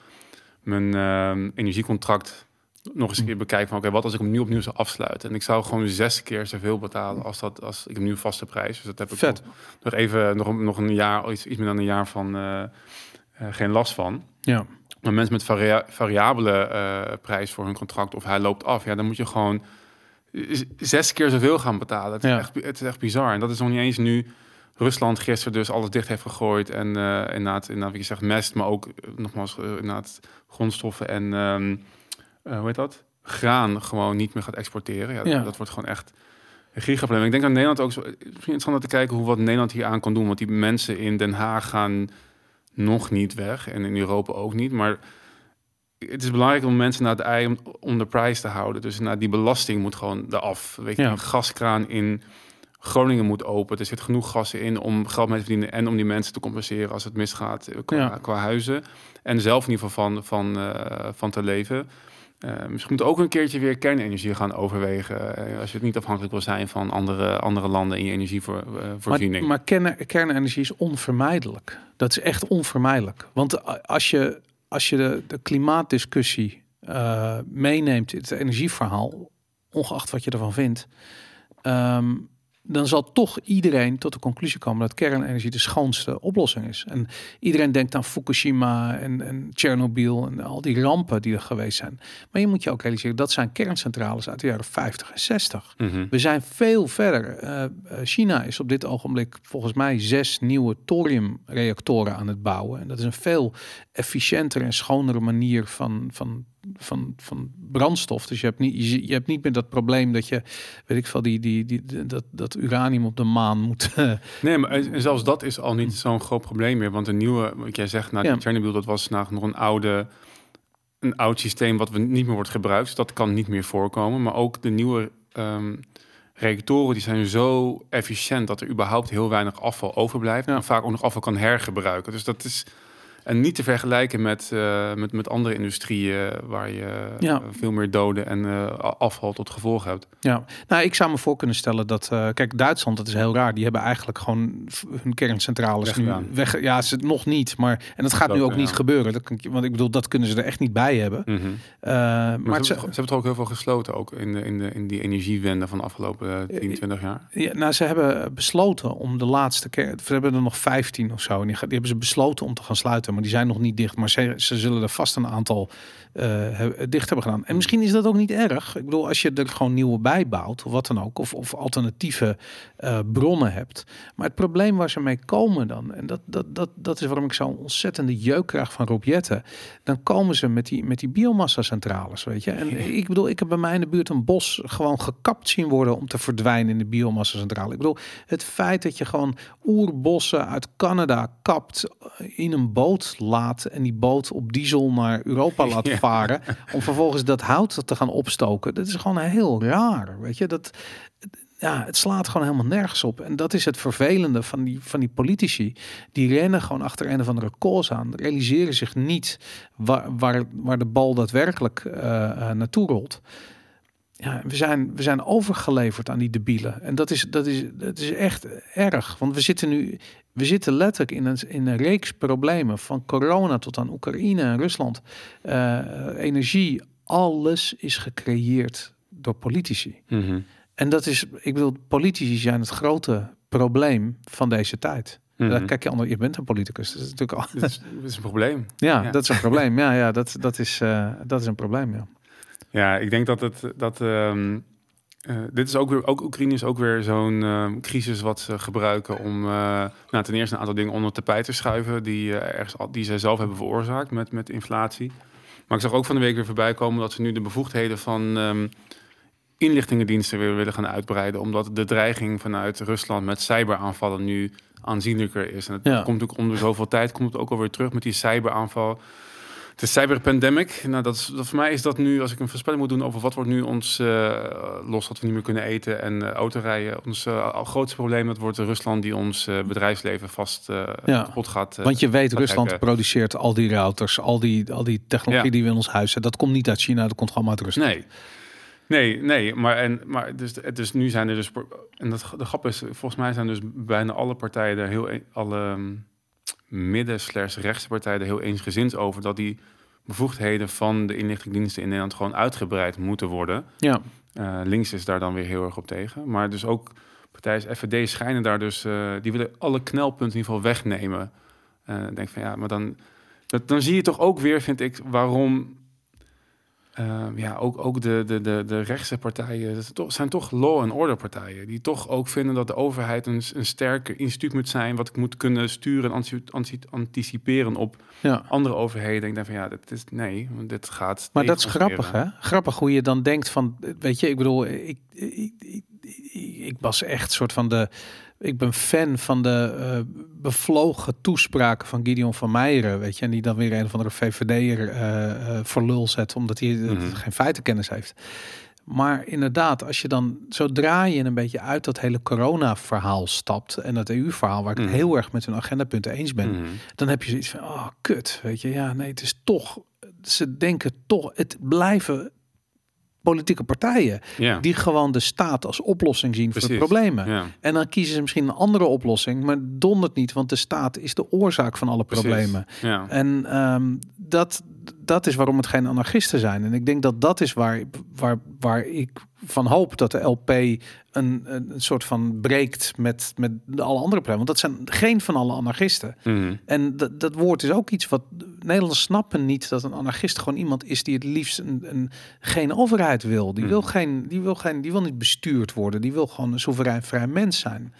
mijn uh, energiecontract nog eens een keer bekijken van oké, wat als ik hem nu opnieuw zou afsluiten? En ik zou gewoon zes keer zoveel betalen als dat als ik hem nu vaste prijs. Dus dat heb ik Vet. Nog, even nog, nog een jaar, iets, iets meer dan een jaar van uh, uh, geen last van. Ja. Maar mensen met varia variabele uh, prijs voor hun contract of hij loopt af, ja, dan moet je gewoon zes keer zoveel gaan betalen. Het, ja. is, echt, het is echt bizar. En dat is nog niet eens nu Rusland gisteren dus alles dicht heeft gegooid en uh, inderdaad, inderdaad, wie je zegt, mest, maar ook nogmaals inderdaad grondstoffen en um, uh, hoe heet dat? Graan gewoon niet meer gaat exporteren. Ja, ja. Dat wordt gewoon echt een gigaprobleem. Ik denk aan Nederland ook zo interessant om te kijken hoe wat Nederland hier aan kan doen. Want die mensen in Den Haag gaan nog niet weg en in Europa ook niet. Maar het is belangrijk om mensen naar de ei om, om de prijs te houden. Dus naar die belasting moet gewoon eraf. Weet je, Ja. een gaskraan in Groningen moet open. Er zit genoeg gas in om geld mee te verdienen en om die mensen te compenseren als het misgaat eh, qua, Ja. qua huizen. En zelf in ieder geval van, van, eh, van te leven. Eh, misschien moet ook een keertje weer kernenergie gaan overwegen. eh, als je het niet afhankelijk wil zijn van andere, andere landen in je energievoorziening. Maar, maar kern, kernenergie is onvermijdelijk. Dat is echt onvermijdelijk. Want als je, als je de, de klimaatdiscussie eh, meeneemt in het energieverhaal, ongeacht wat je ervan vindt, ehm, dan zal toch iedereen tot de conclusie komen dat kernenergie de schoonste oplossing is. En iedereen denkt aan Fukushima en, en Tsjernobyl en al die rampen die er geweest zijn. Maar je moet je ook realiseren, dat zijn kerncentrales uit de jaren 50 en 60. Mhm. We zijn veel verder. Eh, eh, China is op dit ogenblik volgens mij zes nieuwe thoriumreactoren aan het bouwen. En dat is een veel efficiëntere en schonere manier van, van, van, van brandstof. Dus je hebt, niet, je, je hebt niet meer dat probleem dat je, weet ik veel, die, die, die, dat, dat uranium op de maan moet. eh, Nee, maar en zelfs dat is al niet zo'n groot probleem meer. Want een nieuwe, wat jij zegt, nou, Ja. Chernobyl, dat was nou, nog een oude, een oud systeem wat we niet meer wordt gebruikt. Dus dat kan niet meer voorkomen. Maar ook de nieuwe ehm, reactoren, die zijn zo efficiënt dat er überhaupt heel weinig afval overblijft. Ja. En vaak ook nog afval kan hergebruiken. Dus dat is en niet te vergelijken met, eh, met, met andere industrieën waar je Ja. eh, veel meer doden en eh, afval tot gevolg hebt. Ja, nou, ik zou me voor kunnen stellen dat, eh, kijk, Duitsland, dat is heel raar. Die hebben eigenlijk gewoon hun kerncentrales Weggedaan. nu weg. Ja, ze nog niet, maar en dat gaat nu ook niet gebeuren. Dat kan, want ik bedoel, dat kunnen ze er echt niet bij hebben. Mhm. Eh, Maar, maar het ze, hebben toch ook heel veel gesloten ook in, de, in, de, in die energiewende van de afgelopen eh, 10, 20 jaar. ja, nou, ze hebben besloten om de laatste keer, ze hebben er nog 15 of zo, en die, hebben ze besloten om te gaan sluiten maar die zijn nog niet dicht. Maar ze, ze zullen er vast een aantal dicht hebben gedaan. En misschien is dat ook niet erg. Ik bedoel, als je er gewoon nieuwe bijbouwt, of wat dan ook, of, of alternatieve uh, bronnen hebt. Maar het probleem waar ze mee komen dan, en dat, dat, dat, dat is waarom ik zo'n ontzettende jeuk krijg van Rob dan komen ze met die, met die biomassa-centrales, weet je. En ik bedoel, ik heb bij mij in de buurt een bos gewoon gekapt zien worden om te verdwijnen in de biomassa-centrale. Ik bedoel, het feit dat je gewoon oerbossen uit Canada kapt, in een boot laat en die boot op diesel naar Europa laat varen, om vervolgens dat hout te gaan opstoken, dat is gewoon heel raar, weet je. Dat, ja, het slaat gewoon helemaal nergens op. En dat is het vervelende van die, van die politici. Die rennen gewoon achter een of andere koers aan. Realiseren zich niet waar, waar, waar de bal daadwerkelijk uh, uh, naartoe rolt. Ja, we zijn, we zijn overgeleverd aan die debielen. En dat is, dat, is, dat is echt erg. Want we zitten nu, we zitten letterlijk in een, in een reeks problemen. Van corona tot aan Oekraïne en Rusland. Uh, energie, alles is gecreëerd door politici. Mm en dat is, ik bedoel, politici zijn het grote probleem van deze tijd. Mm Kijk je anders, je bent een politicus. Dat is natuurlijk al. Dat is, is een probleem. Ja, dat is een probleem. Ja, ja dat, dat, is, uh, dat is een probleem. Ja, ja ik denk dat het. Dat, um, uh, dit is ook weer, ook Oekraïne is ook weer zo'n uh, crisis wat ze gebruiken om uh, nou, ten eerste een aantal dingen onder tapijt te schuiven die, ergens, die zij zelf hebben veroorzaakt met, met inflatie. Maar ik zag ook van de week weer voorbij komen dat ze nu de bevoegdheden van um, inlichtingendiensten weer willen gaan uitbreiden. Omdat de dreiging vanuit Rusland met cyberaanvallen nu aanzienlijker is. En het komt natuurlijk onder zoveel tijd komt het ook alweer terug met die cyberaanval. De cyberpandemic, nou dat, is, dat voor mij is dat nu, als ik een voorspelling moet doen over wat wordt nu ons uh, los dat we niet meer kunnen eten en uh, autorijden, ons uh, grootste probleem dat wordt Rusland die ons bedrijfsleven vast ja. kapot gaat. Want je weet, Rusland produceert al die routers, al die, al die technologie die we in ons huis hebben. Dat komt niet uit China, dat komt gewoon uit Rusland. Nee. Nee, nee, maar, en, maar dus, dus nu zijn er dus... En dat, de grap is, volgens mij zijn dus bijna alle partijen er heel... E- alle um, midden slash rechtse partijen er heel eensgezind over... dat die bevoegdheden van de inlichtingendiensten in Nederland gewoon uitgebreid moeten worden. Ja. Uh, links is daar dan weer heel erg op tegen. Maar dus ook partijen FVD schijnen daar dus... Uh, die willen alle knelpunten in ieder geval wegnemen. Uh, denk van ja, maar dan... Dat, dan zie je toch ook weer, vind ik, waarom Ehm, ja, ook, ook de, de, de, de rechtse partijen dat toch, zijn toch law and order partijen. Die toch ook vinden dat de overheid een, een sterke instituut moet zijn. Wat ik moet kunnen sturen en anticiperen op ja. andere overheden. Ik denk van ja, dat is nee, dit gaat. Maar dat is grappig, hè? Grappig hoe je dan denkt van, weet je, ik bedoel, ik, ik, ik, ik was echt soort van de ik ben fan van de uh, bevlogen toespraken van Gideon van Meijeren, weet je, en die dan weer een of andere VVD'er uh, uh, voor lul zet, omdat hij mm -hmm. geen feitenkennis heeft. Maar inderdaad, als je dan zodra je een beetje uit dat hele corona-verhaal stapt en dat EU-verhaal, waar ik het mhm. heel erg met hun agendapunten eens ben, mhm. dan heb je zoiets van, oh kut, weet je, ja, nee, het is toch, ze denken toch, het blijven politieke partijen ja. die gewoon de staat als oplossing zien voor de problemen. Ja. En dan kiezen ze misschien een andere oplossing, maar dondert niet, want de staat is de oorzaak van alle problemen. Ja. En um, dat, dat is waarom het geen anarchisten zijn. En ik denk dat dat is waar, waar, waar ik van hoop dat de LP een, een soort van breekt met, met alle andere problemen. Want dat zijn geen van alle anarchisten. Mhm. En dat, dat woord is ook iets wat Nederlanders snappen niet dat een anarchist gewoon iemand is die het liefst een, een geen overheid wil. Die, mhm. wil geen, die, wil geen, die wil niet bestuurd worden. Die wil gewoon een soeverein vrij mens zijn.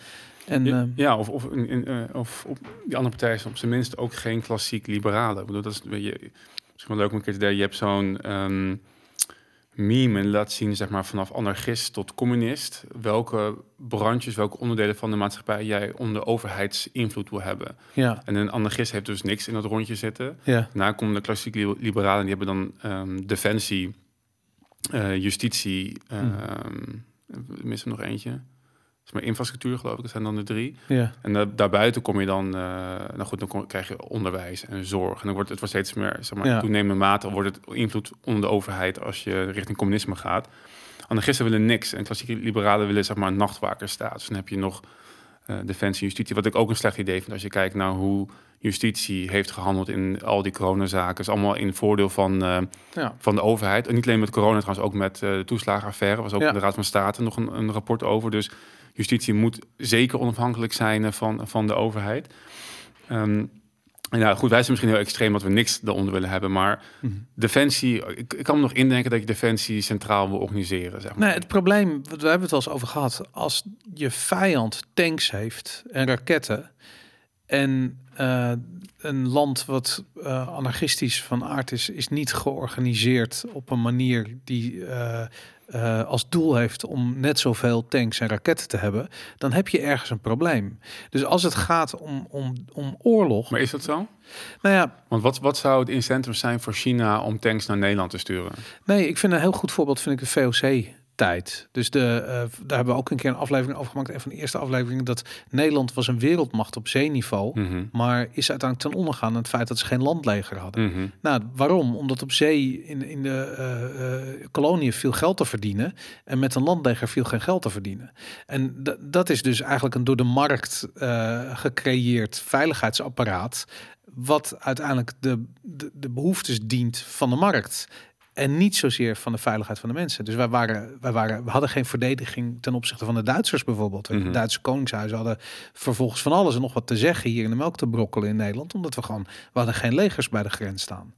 En, ja, uh, ja, of, of, in, in, uh, of op die andere partij is op zijn minst ook geen klassiek liberale. Ik bedoel, dat is beetje, misschien wel leuk om een keer te delen. Je hebt zo'n um, meme en laat zien, zeg maar, vanaf anarchist tot communist. Welke brandjes, welke onderdelen van de maatschappij jij onder overheidsinvloed wil hebben. Ja. En een anarchist heeft dus niks in dat rondje zitten. Ja. Daarna komen de klassieke liberalen, die hebben dan um, defensie, uh, justitie, hmm. mis er nog eentje maar infrastructuur geloof ik, dat zijn dan de drie. Ja. En daarbuiten kom je dan, uh, nou goed, dan kom, krijg je onderwijs en zorg. En dan wordt het wordt steeds meer, zeg maar, ja. toenemende mate wordt het invloed onder de overheid als je richting communisme gaat. Anarchisten willen niks en klassieke liberalen willen zeg maar een nachtwakerstaat. Dus dan heb je nog uh, defensie, justitie, wat ik ook een slecht idee vind als je kijkt naar hoe justitie heeft gehandeld in al die coronazaken. is allemaal in voordeel van, uh, ja. van de overheid. En niet alleen met corona, trouwens ook met de toeslagenaffaire. was ook in de Raad van State nog een, een rapport over. Dus justitie moet zeker onafhankelijk zijn van, van de overheid. Um, Ja, goed, wij zijn misschien heel extreem dat we niks eronder willen hebben, maar Mhm. defensie, ik, ik kan me nog indenken dat je defensie centraal wil organiseren. Zeg maar. Nee, het probleem, we hebben het wel eens over gehad. Als je vijand tanks heeft en raketten en eh, een land wat eh, anarchistisch van aard is, is niet georganiseerd op een manier die eh, eh, als doel heeft om net zoveel tanks en raketten te hebben, dan heb je ergens een probleem. Dus als het gaat om, om, om oorlog, Maar is dat zo? nou ja, Want wat, wat zou het incentive zijn voor China om tanks naar Nederland te sturen? Nee, ik vind een heel goed voorbeeld vind ik de VOC-tijd. Dus de, eh, daar hebben we ook een keer een aflevering over gemaakt. Een van de eerste afleveringen dat Nederland was een wereldmacht op zeeniveau. Mhm. Maar is uiteindelijk ten onder gegaan aan het feit dat ze geen landleger hadden. Mhm. Nou, waarom? Omdat op zee in, in de eh, koloniën veel geld te verdienen. En met een landleger viel geen geld te verdienen. En dat is dus eigenlijk een door de markt gecreëerd veiligheidsapparaat. Wat uiteindelijk de, de, de behoeftes dient van de markt. En niet zozeer van de veiligheid van de mensen. Dus wij, waren, wij waren, we hadden geen verdediging ten opzichte van de Duitsers bijvoorbeeld. Mhm. De Duitse koningshuizen hadden vervolgens van alles en nog wat te zeggen hier in de melk te brokkelen in Nederland. Omdat we gewoon, we hadden geen legers bij de grens staan.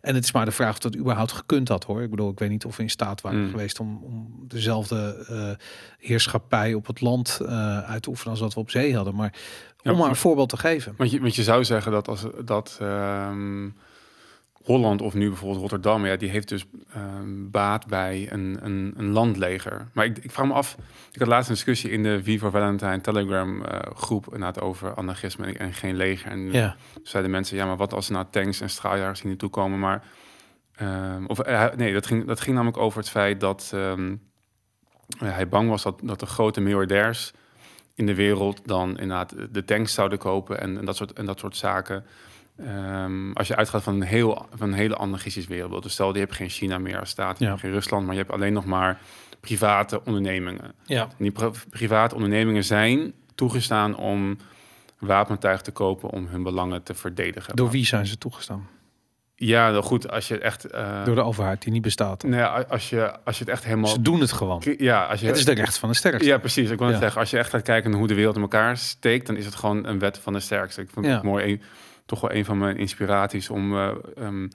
En het is maar de vraag of dat überhaupt gekund had hoor. Ik bedoel, ik weet niet of we in staat waren Mm. geweest om, om dezelfde eh, heerschappij op het land eh, uit te oefenen als dat we op zee hadden. Maar Ja, om maar een voorbeeld te geven. Want, je, want je zou zeggen dat als dat ehm, Holland of nu bijvoorbeeld Rotterdam, ja, die heeft dus ehm, baat bij een, een, een landleger. Maar ik, ik vraag me af, ik had laatst een discussie in de V for Valentine Telegram eh, groep inderdaad over anarchisme en, en geen leger. En Ja, zeiden mensen, ja, maar wat als er nou tanks en straaljagers hier naartoe komen? Maar, ehm, of eh, nee, dat ging, dat ging namelijk over het feit dat ehm, hij bang was dat, dat de grote miljardairs in de wereld dan inderdaad de tanks zouden kopen en, en, dat, soort, en dat soort zaken. Ehm, als je uitgaat van een, heel, van een hele anarchistische wereld. Dus stel, je hebt geen China meer als staat, je Ja. hebt geen Rusland, maar je hebt alleen nog maar private ondernemingen. ja. En die pri- private ondernemingen zijn toegestaan om wapentuig te kopen om hun belangen te verdedigen. Door wie zijn ze toegestaan? Ja, nou goed, als je het echt... eh, Door de overheid die niet bestaat. nee, a- als je, als je het echt helemaal... Ze doen het gewoon. Ja, als je... Het is de recht van de sterkste. Ja, precies. Ik wil Ja. zeggen, als je echt gaat kijken naar hoe de wereld in elkaar steekt, dan is het gewoon een wet van de sterkste. Ik vond Ja. het mooi, toch wel een van mijn inspiraties om eh, ehm,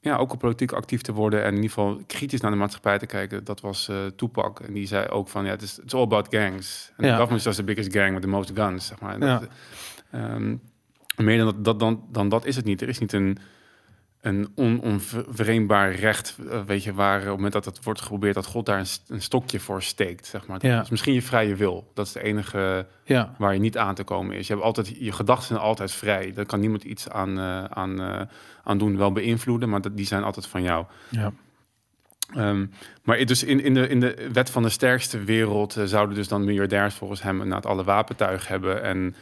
ja, ook op politiek actief te worden en in ieder geval kritisch naar de maatschappij te kijken. Dat was eh Tupac. En die zei ook van, ja, het is it's all about gangs. En Ja. government is the biggest gang with the most guns, zeg maar. Ja. ehm, meer dan dat, dat, dan, dan dat is het niet. Er is niet een, een on, onverenbaar recht, eh, weet je, waar op het moment dat het wordt geprobeerd, dat God daar een, st- een stokje voor steekt, zeg maar. Ja. Dat is misschien je vrije wil. Dat is de enige Ja, waar je niet aan te komen is. Je hebt altijd, je gedachten zijn altijd vrij. Daar kan niemand iets aan, eh, aan, eh, aan doen, wel beïnvloeden, maar dat, die zijn altijd van jou. ja. Ehm, maar dus in, in, de, in de wet van de sterkste wereld zouden dus dan miljardairs volgens hem inderdaad alle wapentuig hebben en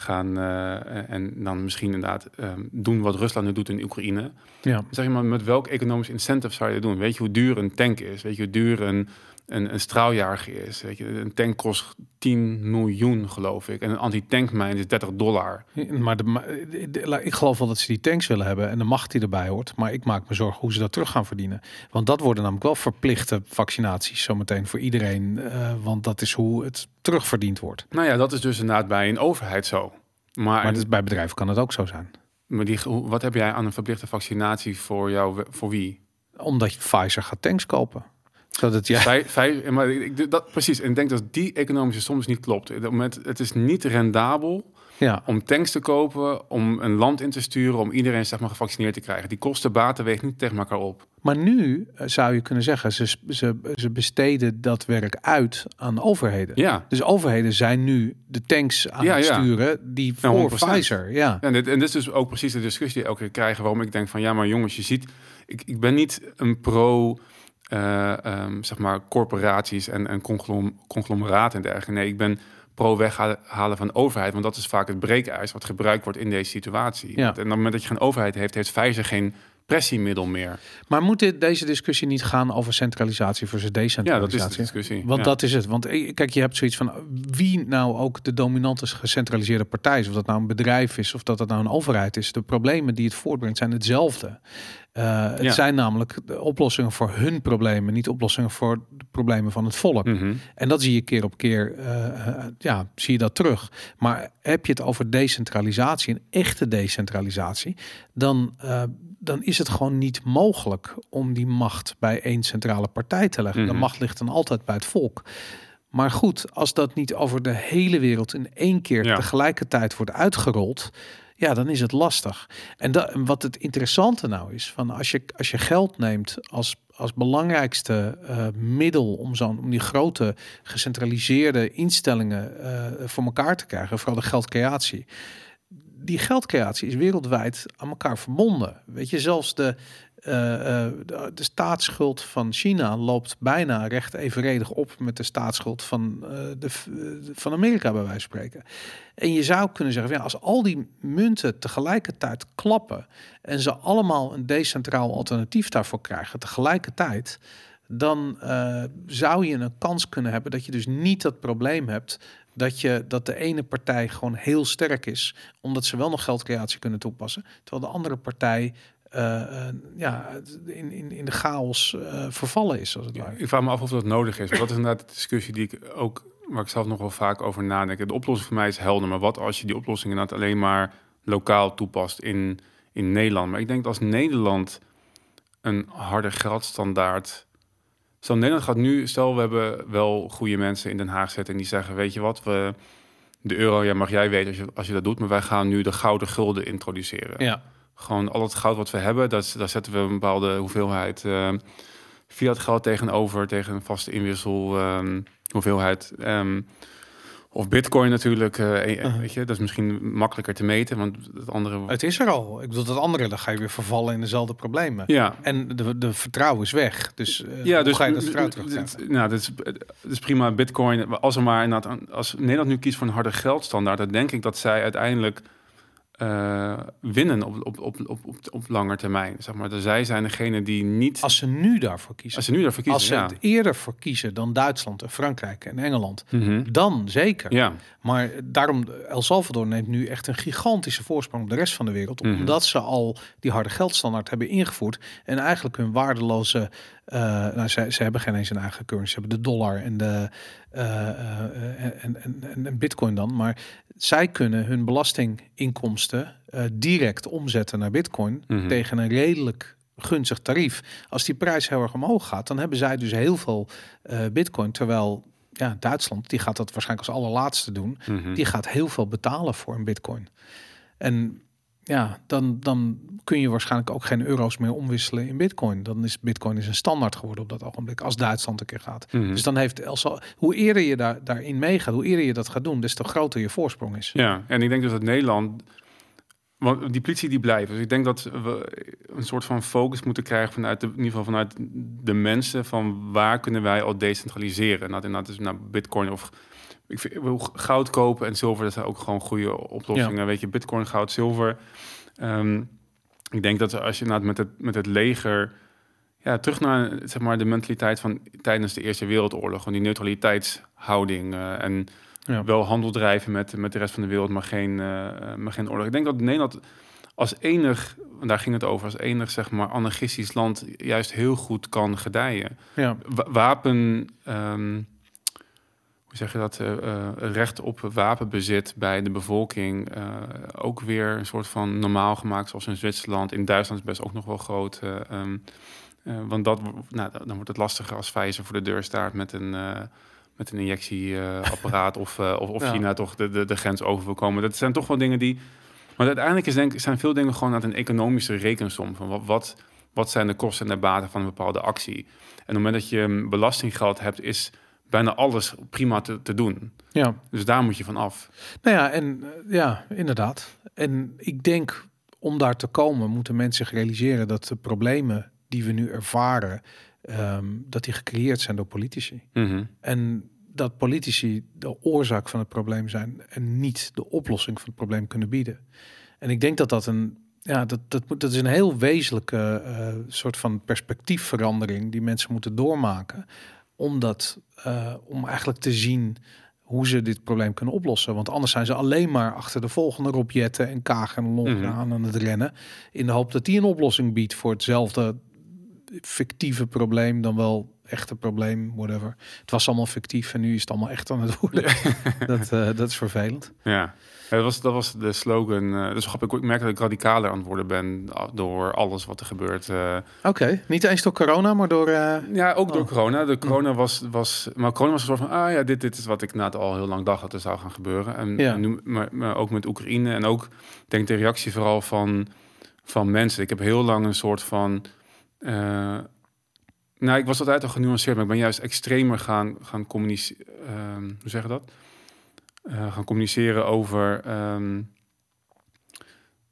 gaan eh, en dan misschien inderdaad ehm, doen wat Rusland nu doet in Oekraïne. ja. Zeg je maar, met welk economisch incentive zou je dat doen? Weet je hoe duur een tank is? Weet je hoe duur een, een, een straaljager is? Weet je, een tank kost 10 miljoen, geloof ik. En een anti-tankmijn is 30 dollar. Maar de, ik geloof wel dat ze die tanks willen hebben en de macht die erbij hoort. Maar ik maak me zorgen hoe ze dat terug gaan verdienen. Want dat worden namelijk wel verplichte vaccinaties zometeen voor iedereen. eh, want dat is hoe het terugverdiend wordt. Nou ja, dat is dus inderdaad bij een overheid zo. Maar, bij bedrijven kan het ook zo zijn. maar die, wat heb jij aan een verplichte vaccinatie voor jou? Voor wie? Omdat Pfizer gaat tanks kopen. Zodat ja, Vij- vij- maar ik, dat, precies. En ik denk dat die economische soms niet klopt. Op het moment, het is niet rendabel ja, om tanks te kopen, om een land in te sturen, om iedereen zeg maar, gevaccineerd te krijgen. Die kosten baten weegt niet tegen elkaar op. Maar nu eh, zou je kunnen zeggen, ze, ze, ze besteden dat werk uit aan overheden. Ja. Dus overheden zijn nu de tanks aan Ja, het ja. sturen die Ja, voor 100%. Pfizer. Ja. En dit, en dit is dus ook precies de discussie die elke keer krijgen. Waarom ik denk van ja, maar jongens, je ziet, ik, ik ben niet een pro, eh, ehm, zeg maar, corporaties en, en conglom, conglomeraten en dergelijke. Nee, ik ben pro weghalen van overheid, want dat is vaak het breekijs wat gebruikt wordt in deze situatie. Ja. En op het moment dat je geen overheid heeft, heeft Pfizer geen pressiemiddel meer. Maar moet dit, deze discussie niet gaan over centralisatie versus Ja, dat is decentralisatie? de discussie. Want ja. dat is het. Want eh, kijk, je hebt zoiets van wie nou ook de dominante gecentraliseerde partij is. Of dat nou een bedrijf is of dat dat nou een overheid is. De problemen die het voortbrengt zijn hetzelfde. Uh, het zijn namelijk de oplossingen voor hun problemen, niet oplossingen voor de problemen van het volk. Mhm. En dat zie je keer op keer, uh, ja, zie je dat terug. Maar heb je het over decentralisatie, een echte decentralisatie, dan, dan is het gewoon niet mogelijk om die macht bij één centrale partij te leggen. Mhm. De macht ligt dan altijd bij het volk. Maar goed, als dat niet over de hele wereld in één keer Ja. tegelijkertijd wordt uitgerold, ja, dan is het lastig. En wat het interessante nou is, van als je, als je geld neemt als, als belangrijkste eh, middel om, zo'n om die grote gecentraliseerde instellingen eh, voor elkaar te krijgen, vooral de geldcreatie. Die geldcreatie is wereldwijd aan elkaar verbonden. Weet je, zelfs de, de, de staatsschuld van China loopt bijna recht evenredig op met de staatsschuld van, eh, de, van Amerika, bij wijze van spreken. En je zou kunnen zeggen, ja, als al die munten tegelijkertijd klappen en ze allemaal een decentraal alternatief daarvoor krijgen tegelijkertijd, dan zou je een kans kunnen hebben dat je dus niet dat probleem hebt dat je dat de ene partij gewoon heel sterk is, omdat ze wel nog geldcreatie kunnen toepassen, terwijl de andere partij ja, in, in, in de chaos uh, vervallen is. Als het ware. Ik vraag me af of dat nodig is. Dat is inderdaad de discussie die ik ook, waar ik zelf nog wel vaak over nadenk. De oplossing voor mij is helder, maar wat als je die oplossing inderdaad alleen maar lokaal toepast in, in Nederland? Maar ik denk dat als Nederland een harde geldstandaard. Stel, Nederland gaat nu, stel we hebben wel goede mensen in Den Haag zitten en die zeggen, weet je wat, we, de euro, ja, mag jij weten als je, als je dat doet, maar wij gaan nu de gouden gulden introduceren. Ja gewoon al het goud wat we hebben, dat, daar zetten we een bepaalde hoeveelheid uh, fiat geld tegenover, tegen een vaste inwissel um, hoeveelheid. Um, of bitcoin natuurlijk, uh, uh -huh. weet je, dat is misschien makkelijker te meten, want het andere... Het is er al. Ik bedoel, dat andere, dan ga je weer vervallen in dezelfde problemen. Ja. En de, de vertrouwen is weg. Dus uh, ja, hoe dus, ga je dat vertrouwen terug Nou, dat is, dat is prima. Bitcoin, als er maar als Nederland nu kiest voor een harde geldstandaard, dan denk ik dat zij uiteindelijk uh, winnen op, op, op, op, op, op lange termijn. Zeg maar. Dus zij zijn degene die niet. Als ze nu daarvoor kiezen. Als ze nu daarvoor kiezen. Als ze ja. het eerder voor kiezen dan Duitsland en Frankrijk en Engeland, mm -hmm. dan zeker. Ja. Maar daarom, El Salvador neemt nu echt een gigantische voorsprong op de rest van de wereld. Mhm. Omdat ze al die harde geldstandaard hebben ingevoerd. En eigenlijk hun waardeloze. Uh, nou, ze, ze hebben geen eens een eigen currency. Ze hebben de dollar en de. Uh, en, en, en, en bitcoin dan. Maar zij kunnen hun belastinginkomsten uh, direct omzetten naar bitcoin Mhm. mm -hmm. tegen een redelijk gunstig tarief. Als die prijs heel erg omhoog gaat, dan hebben zij dus heel veel uh, bitcoin. Terwijl ja, Duitsland, die gaat dat waarschijnlijk als allerlaatste doen. Mm -hmm. Die gaat heel veel betalen voor een bitcoin. En ja, dan, dan kun je waarschijnlijk ook geen euro's meer omwisselen in bitcoin. Dan is bitcoin is een standaard geworden op dat ogenblik, als Duitsland een keer gaat. Mm -hmm. Dus dan heeft Elsa, hoe eerder je daar, daarin meegaat, hoe eerder je dat gaat doen, des te groter je voorsprong is. Ja, en ik denk dus dat Nederland, want die politie die blijven. Dus ik denk dat we een soort van focus moeten krijgen vanuit de, in ieder geval vanuit de mensen van waar kunnen wij al decentraliseren. Nou, inderdaad, dus naar bitcoin of ik vind, goud kopen en zilver, dat zijn ook gewoon goede oplossingen. Ja. Weet je, bitcoin, goud, zilver. Um, ik denk dat als je nou met het, met het leger, ja, terug naar zeg maar, de mentaliteit van tijdens de Eerste Wereldoorlog, gewoon die neutraliteitshouding uh, en ja. wel handel drijven met, met de rest van de wereld, maar geen, uh, maar geen oorlog. Ik denk dat Nederland als enig, daar ging het over, als enig zeg maar anarchistisch land juist heel goed kan gedijen. Ja. Wapen. Um, hoe zeg je dat, uh, uh, recht op wapenbezit bij de bevolking uh, ook weer een soort van normaal gemaakt, zoals in Zwitserland. In Duitsland is best ook nog wel groot. Um, want dat, nou, dan wordt het lastiger als Pfizer voor de deur staat met een, met een injectieapparaat of, of, of Ja. China toch de, de, de grens over wil komen. Dat zijn toch wel dingen die... Maar uiteindelijk is denk, zijn veel dingen gewoon uit een economische rekensom. Van wat, wat, wat zijn de kosten en de baten van een bepaalde actie? En op het moment dat je belastinggeld hebt, is bijna alles prima te, te doen. Ja. Dus daar moet je van af. Nou ja, en uh, ja, inderdaad. En ik denk om daar te komen, moeten mensen zich realiseren dat de problemen die we nu ervaren, um, dat die gecreëerd zijn door politici. Mm -hmm. En dat politici de oorzaak van het probleem zijn en niet de oplossing van het probleem kunnen bieden. En ik denk dat dat een ja, dat, dat, moet, dat is een heel wezenlijke uh, soort van perspectiefverandering die mensen moeten doormaken. Omdat, uh, om eigenlijk te zien hoe ze dit probleem kunnen oplossen. Want anders zijn ze alleen maar achter de volgende Rob Jetten en Kaag en Longren Mhm. aan aan het rennen. In de hoop dat die een oplossing biedt voor hetzelfde fictieve probleem dan wel echte probleem, whatever. Het was allemaal fictief en nu is het allemaal echt aan het worden. dat, eh, dat is vervelend. Ja, dat was, dat was de slogan. eh dus grappig, ik merk dat ik radicaler aan het worden ben door alles wat er gebeurt. eh. Oké, niet eens door corona, maar door... eh, ja, ook door Oh. corona. De corona was, was, maar corona was een soort van, ah ja, dit, dit is wat ik na al heel lang dacht dat er zou gaan gebeuren. En, Ja. en nu, maar, maar ook met Oekraïne en ook, ik denk de reactie vooral van, van mensen. Ik heb heel lang een soort van, nou, ik was altijd al genuanceerd, maar ik ben juist extremer gaan, gaan communiceren. hoe zeg je dat? Eh, gaan communiceren over. ehm,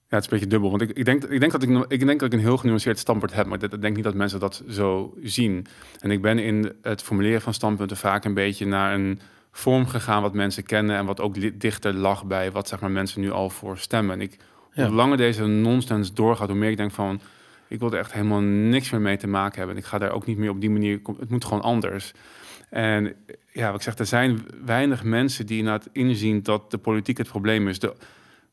ja, het is een beetje dubbel. Want ik, ik, denk, ik, denk dat ik, ik denk dat ik een heel genuanceerd standpunt heb. Maar ik denk niet dat mensen dat zo zien. En ik ben in het formuleren van standpunten vaak een beetje naar een vorm gegaan wat mensen kennen. En wat ook dichter lag bij wat zeg maar, mensen nu al voor stemmen. En ik, Ja. hoe langer deze nonsens doorgaat, hoe meer ik denk van. Ik wil er echt helemaal niks meer mee te maken hebben. En ik ga daar ook niet meer op die manier. Het moet gewoon anders. En ja, wat ik zeg, er zijn weinig mensen die inderdaad inzien dat de politiek het probleem is. De,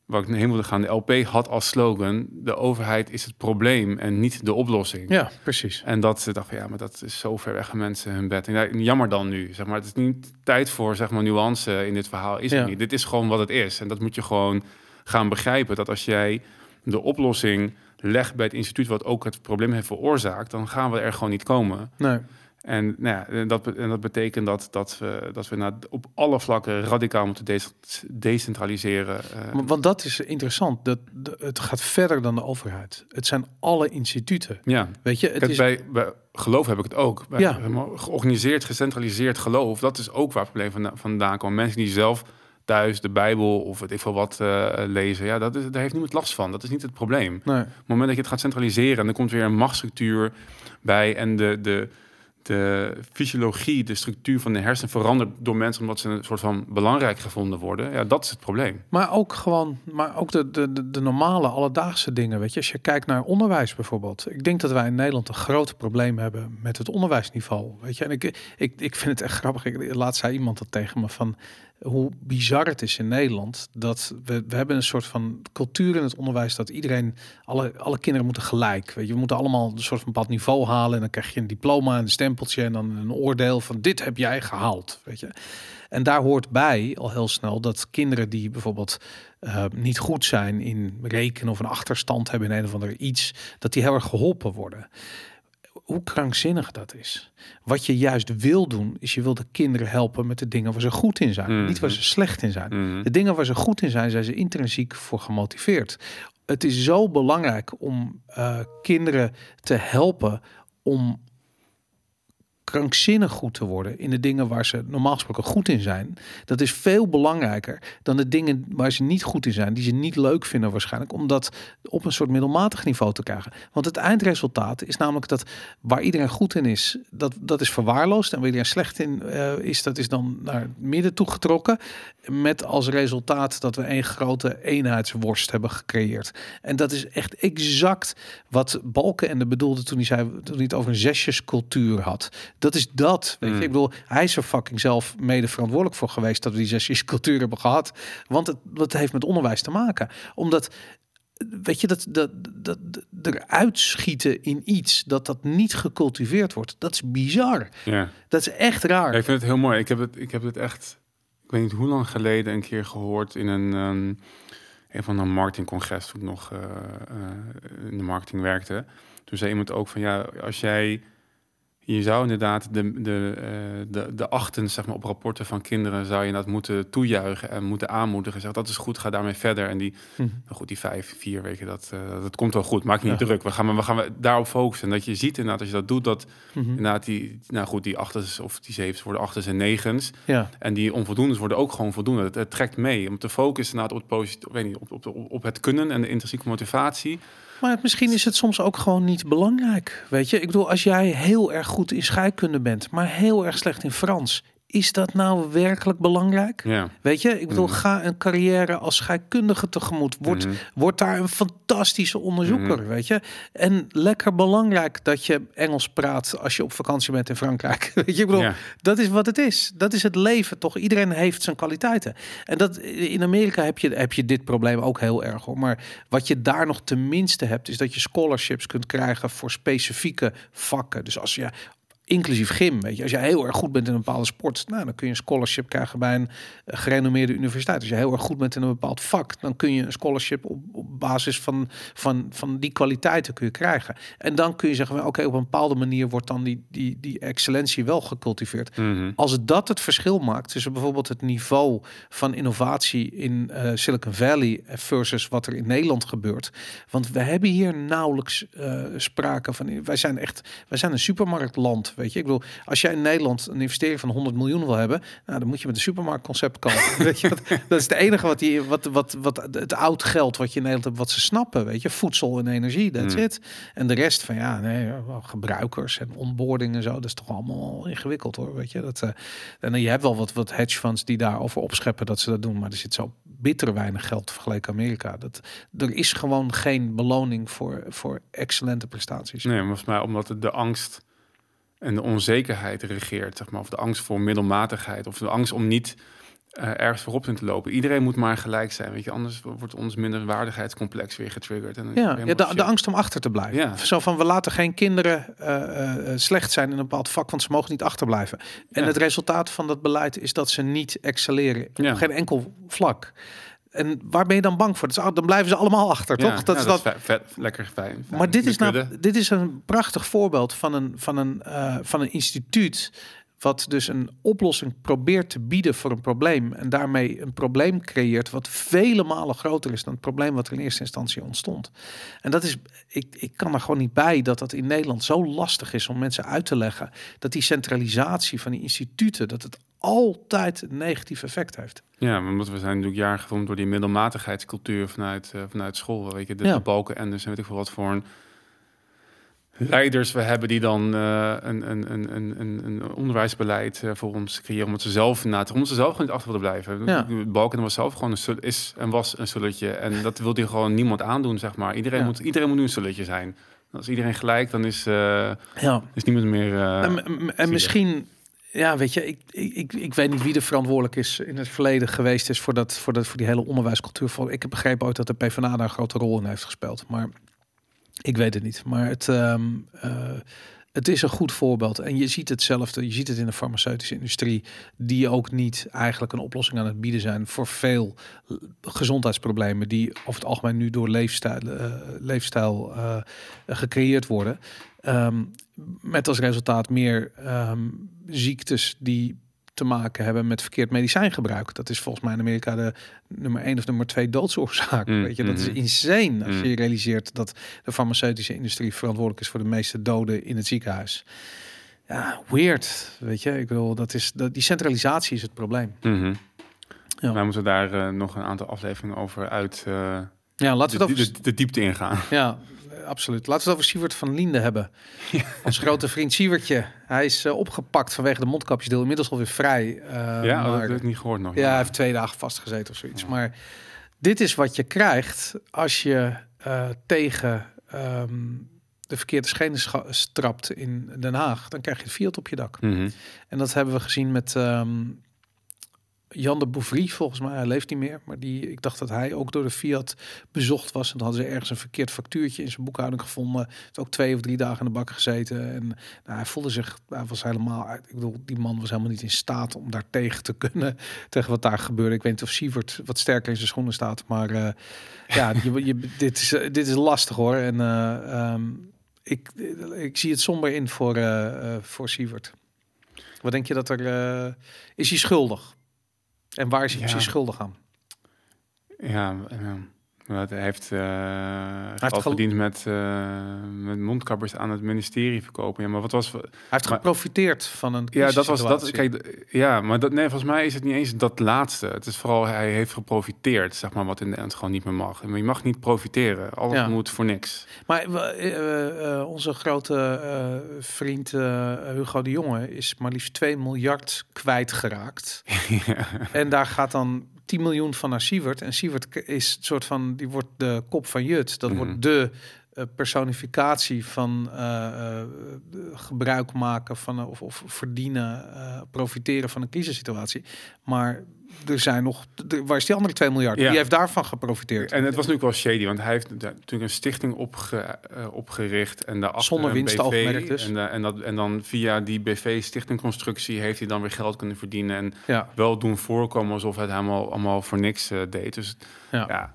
waar ik heen wilde gaan, de LP had als slogan: de overheid is het probleem en niet de oplossing. ja, precies. En dat ze dachten, ja, maar dat is zo ver weg van mensen hun bed. En ja, jammer dan nu, zeg maar. Het is niet tijd voor, zeg maar, nuance in dit verhaal. Is Ja. het niet. Dit is gewoon wat het is. En dat moet je gewoon gaan begrijpen. Dat als jij de oplossing legt bij het instituut wat ook het probleem heeft veroorzaakt, dan gaan we er gewoon niet komen. Nee. En, nou ja, dat, en dat betekent dat, dat we, dat we na- op alle vlakken radicaal moeten des- decentraliseren. eh. Want- dat is interessant. Dat, de- het gaat verder dan de overheid. Het zijn alle instituten. ja, Weet je, het Kijk, is... bij, bij geloof heb ik het ook. Bij Ja. georganiseerd, gecentraliseerd geloof, dat is ook waar het probleem vanda- vandaan komt. Mensen die zelf thuis de Bijbel of weet ik veel wat eh, lezen, ja, dat is, daar heeft niemand last van. Dat is niet het probleem. Op Nee. het moment dat je het gaat centraliseren en er komt weer een machtsstructuur bij en de, de, de fysiologie, de structuur van de hersenen verandert door mensen omdat ze een soort van belangrijk gevonden worden, ja, dat is het probleem. Maar ook gewoon, maar ook de, de, de, normale alledaagse dingen. Weet je, als je kijkt naar onderwijs bijvoorbeeld. Ik denk dat wij in Nederland een groot probleem hebben met het onderwijsniveau. Weet je, en ik, ik, ik vind het echt grappig. Ik, laatst zei iemand dat tegen me van hoe bizar het is in Nederland. Dat we, we hebben een soort van cultuur in het onderwijs dat iedereen, alle, alle kinderen moeten gelijk. Weet je, we moeten allemaal een soort van bepaald niveau halen. En dan krijg je een diploma en een stempeltje en dan een oordeel van dit heb jij gehaald. Weet je. En daar hoort bij al heel snel dat kinderen die bijvoorbeeld eh, niet goed zijn in rekenen of een achterstand hebben in een of ander iets, dat die heel erg geholpen worden. Hoe krankzinnig dat is. Wat je juist wil doen, is je wil de kinderen helpen met de dingen waar ze goed in zijn, Mhm. niet waar ze slecht in zijn. Mhm. De dingen waar ze goed in zijn, zijn ze intrinsiek voor gemotiveerd. Het is zo belangrijk om eh, kinderen te helpen om krankzinnig goed te worden in de dingen waar ze normaal gesproken goed in zijn. Dat is veel belangrijker dan de dingen waar ze niet goed in zijn, die ze niet leuk vinden waarschijnlijk, om dat op een soort middelmatig niveau te krijgen. Want het eindresultaat is namelijk dat waar iedereen goed in is, dat, dat is verwaarloosd. En waar iedereen slecht in eh, is, dat is dan naar het midden toegetrokken. Met als resultaat dat we één grote eenheidsworst hebben gecreëerd. En dat is echt exact wat Balkenende bedoelde toen hij, zei, toen hij het over een zesjescultuur had. Dat is dat. Weet je? Mm. Ik bedoel, hij is er fucking zelf mede verantwoordelijk voor geweest dat we die zesjescultuur hebben gehad. Want het, wat heeft met onderwijs te maken. Omdat weet je, dat, dat, dat, dat eruit schieten in iets, dat dat niet gecultiveerd wordt, dat is bizar. Ja. Dat is echt raar. Ja, ik vind het heel mooi. Ik heb het, ik heb het echt, ik weet niet hoe lang geleden, een keer gehoord in een, ehm, een van een marketingcongres toen ik nog eh, eh, in de marketing werkte. Toen zei iemand ook van ja, als jij, je zou inderdaad de, de, eh, de, de achten zeg maar, op rapporten van kinderen zou je dat moeten toejuichen en moeten aanmoedigen. Zeg, dat is goed, ga daarmee verder. En die, Mhm. nou goed, die vijf, vier weken, dat, eh, dat komt wel goed. Maak je niet Ja. druk. We gaan, we gaan daarop focussen. En dat je ziet inderdaad, als je dat doet, dat Mhm. Inderdaad, die, nou goed, die achters of die zevens worden achters en negens. Ja, En die onvoldoendes worden ook gewoon voldoende. Het, het trekt mee om te focussen inderdaad op het, weet niet, op, op, op, op het kunnen en de intrinsieke motivatie. Maar misschien is het soms ook gewoon niet belangrijk. Weet je, ik bedoel, als jij heel erg goed in scheikunde bent, maar heel erg slecht in Frans, is dat nou werkelijk belangrijk? Ja. Weet je, ik bedoel, Mhm. ga een carrière als scheikundige tegemoet. Word, Mhm. word daar een fantastische onderzoeker, Mhm. weet je. En lekker belangrijk dat je Engels praat als je op vakantie bent in Frankrijk. Weet je, ik bedoel, Ja. dat is wat het is. Dat is het leven, toch? Iedereen heeft zijn kwaliteiten. En dat, in Amerika heb je, heb je dit probleem ook heel erg, hoor. Maar wat je daar nog tenminste hebt, is dat je scholarships kunt krijgen voor specifieke vakken. Dus als je inclusief gym, weet je, als je heel erg goed bent in een bepaalde sport, nou, dan kun je een scholarship krijgen bij een eh, gerenommeerde universiteit. Als je heel erg goed bent in een bepaald vak, dan kun je een scholarship op, op basis van, van, van die kwaliteiten kun je krijgen. En dan kun je zeggen, van, oké, op een bepaalde manier wordt dan die, die, die excellentie wel gecultiveerd. Mhm. Als dat het verschil maakt tussen bijvoorbeeld het niveau van innovatie in eh, Silicon Valley versus wat er in Nederland gebeurt. Want we hebben hier nauwelijks eh, sprake van. Wij zijn echt, wij zijn een supermarktland. Weet je, ik bedoel, als jij in Nederland een investering van 100 miljoen wil hebben, nou, dan moet je met een supermarktconcept komen. weet je, wat, dat is het enige wat die, wat, wat, wat het oud geld wat je in Nederland hebt, wat ze snappen. Weet je, voedsel en energie, that's Mm. it. En de rest van ja, nee, gebruikers en onboarding en zo, dat is toch allemaal ingewikkeld hoor. Weet je, dat. eh, en je hebt wel wat, wat hedge funds die daarover opscheppen dat ze dat doen, maar er zit zo bitter weinig geld vergeleken Amerika. Dat, er is gewoon geen beloning voor, voor excellente prestaties. Nee, volgens mij omdat de angst en de onzekerheid regeert, zeg maar. Of de angst voor middelmatigheid. Of de angst om niet eh, ergens voorop in te lopen. Iedereen moet maar gelijk zijn, weet je. Anders wordt ons minderwaardigheidscomplex weer getriggerd. En Ja, ja de, angst om achter te blijven. Ja. Zo van we laten geen kinderen eh, eh, slecht zijn in een bepaald vak, want ze mogen niet achterblijven. En Ja. het resultaat van dat beleid is dat ze niet excelleren Ja. op geen enkel vlak. En waar ben je dan bang voor? Dat is, dan blijven ze allemaal achter, Ja, toch? Dat ja, is dat. ve- vet, lekker fijn. Maar dit is, nou, dit is een prachtig voorbeeld van een, van, een, eh, van een instituut. Wat dus een oplossing probeert te bieden voor een probleem. En daarmee een probleem creëert. wat vele malen groter is dan het probleem. wat er in eerste instantie ontstond. En dat is. Ik, ik kan er gewoon niet bij dat dat in Nederland zo lastig is om mensen uit te leggen. dat die centralisatie van die instituten. dat het altijd een negatief effect heeft. Ja, maar omdat we zijn natuurlijk jaren gevormd door die middelmatigheidscultuur vanuit, eh, vanuit school. Weet je, de, Ja. balken en dus weet ik veel wat voor een leiders we hebben die dan eh, een, een, een, een, onderwijsbeleid eh, voor ons creëren. Omdat ze zelf na omdat ze zelf gewoon niet achter willen blijven. Ja. Balken was zelf gewoon een is en was een sulletje. En dat wil die gewoon niemand aandoen, zeg maar. Iedereen, Ja. moet, iedereen moet nu een sulletje zijn. Als iedereen gelijk, dan is, Ja. is niemand meer... en, misschien, ja, weet je, ik, ik, ik, weet niet wie er verantwoordelijk is in het verleden geweest is voor, dat, voor, dat, voor die hele onderwijscultuur. Ik heb begrepen ooit dat de PvdA daar een grote rol in heeft gespeeld. Maar ik weet het niet. Maar het, ehm, eh, het is een goed voorbeeld. En je ziet hetzelfde. Je ziet het in de farmaceutische industrie. Die ook niet eigenlijk een oplossing aan het bieden zijn voor veel eh, gezondheidsproblemen. Die over het algemeen nu door leefstijl, eh, leefstijl eh, gecreëerd worden. Ehm, met als resultaat meer ehm, ziektes die te maken hebben met verkeerd medicijngebruik. Dat is volgens mij in Amerika de nummer één of nummer twee doodsoorzaak. Mm, Weet je, dat is insane als Mm. je realiseert dat de farmaceutische industrie verantwoordelijk is voor de meeste doden in het ziekenhuis. Ja, weird. Weet je, ik bedoel, dat is dat, die centralisatie is het probleem. mhm. Ja. Wij moeten daar eh, nog een aantal afleveringen over uit eh, Ja, laten we de, de, de diepte ingaan. Ja, absoluut. Laten we het over Siewert van Liende hebben. Ons grote vriend Siewertje. Hij is eh, opgepakt vanwege de mondkapjesdeel. Inmiddels alweer vrij. eh, ja, oh, dat maar, heb ik niet gehoord nog. ja, hij heeft twee dagen vastgezeten of zoiets. Ja. Maar dit is wat je krijgt als je eh, tegen ehm, de verkeerde schenen strapt in Den Haag. Dan krijg je het Fiat op je dak. Mhm. En dat hebben we gezien met ehm, Jan de Bouvry, volgens mij. Hij leeft niet meer. Maar die, ik dacht dat hij ook door de Fiat bezocht was. En dan hadden ze ergens een verkeerd factuurtje in zijn boekhouding gevonden. Heeft ook twee of drie dagen in de bak gezeten. En nou, hij voelde zich, hij was helemaal, ik bedoel, die man was helemaal niet in staat om daar tegen te kunnen. Tegen wat daar gebeurde. Ik weet niet of Sievert wat sterker in zijn schoenen staat. Maar eh, ja, je, je, dit, is, eh, dit is lastig hoor. En eh, ehm, ik, ik zie het somber in voor, eh voor Sievert. Wat denk je dat er... is hij schuldig? En waar is hij Ja. precies schuldig aan? Ja, eh, hij heeft, uh, hij geld verdiend met, uh, met mondkappers aan het ministerie verkopen. Ja, maar wat was... Hij heeft geprofiteerd van een Ja, dat was dat. Kijk, ja, maar dat, nee, volgens mij is het niet eens dat laatste. Het is vooral hij heeft geprofiteerd, zeg maar, wat in de end gewoon niet meer mag. Maar je mag niet profiteren. Alles moet voor niks. Maar uh, onze grote vriend Hugo de Jonge is maar liefst 2 miljard kwijtgeraakt. ja. En daar gaat dan 10 miljoen van naar Sievert. En Sievert is het soort van, die wordt de kop van Jut. Dat wordt mhm. de uh, personificatie van uh, gebruik maken van of, of verdienen, profiteren van een crisissituatie. Maar er zijn nog, waar is die andere 2 miljard? Ja. Die heeft daarvan geprofiteerd. En het was nu wel shady, want hij heeft natuurlijk een stichting opge, uh, opgericht en daar zonder winstoogmerk dus. En, en, dat, en dan via die BV-stichtingconstructie heeft hij dan weer geld kunnen verdienen en ja. wel doen voorkomen alsof hij het helemaal allemaal voor niks deed. Dus ja. ja.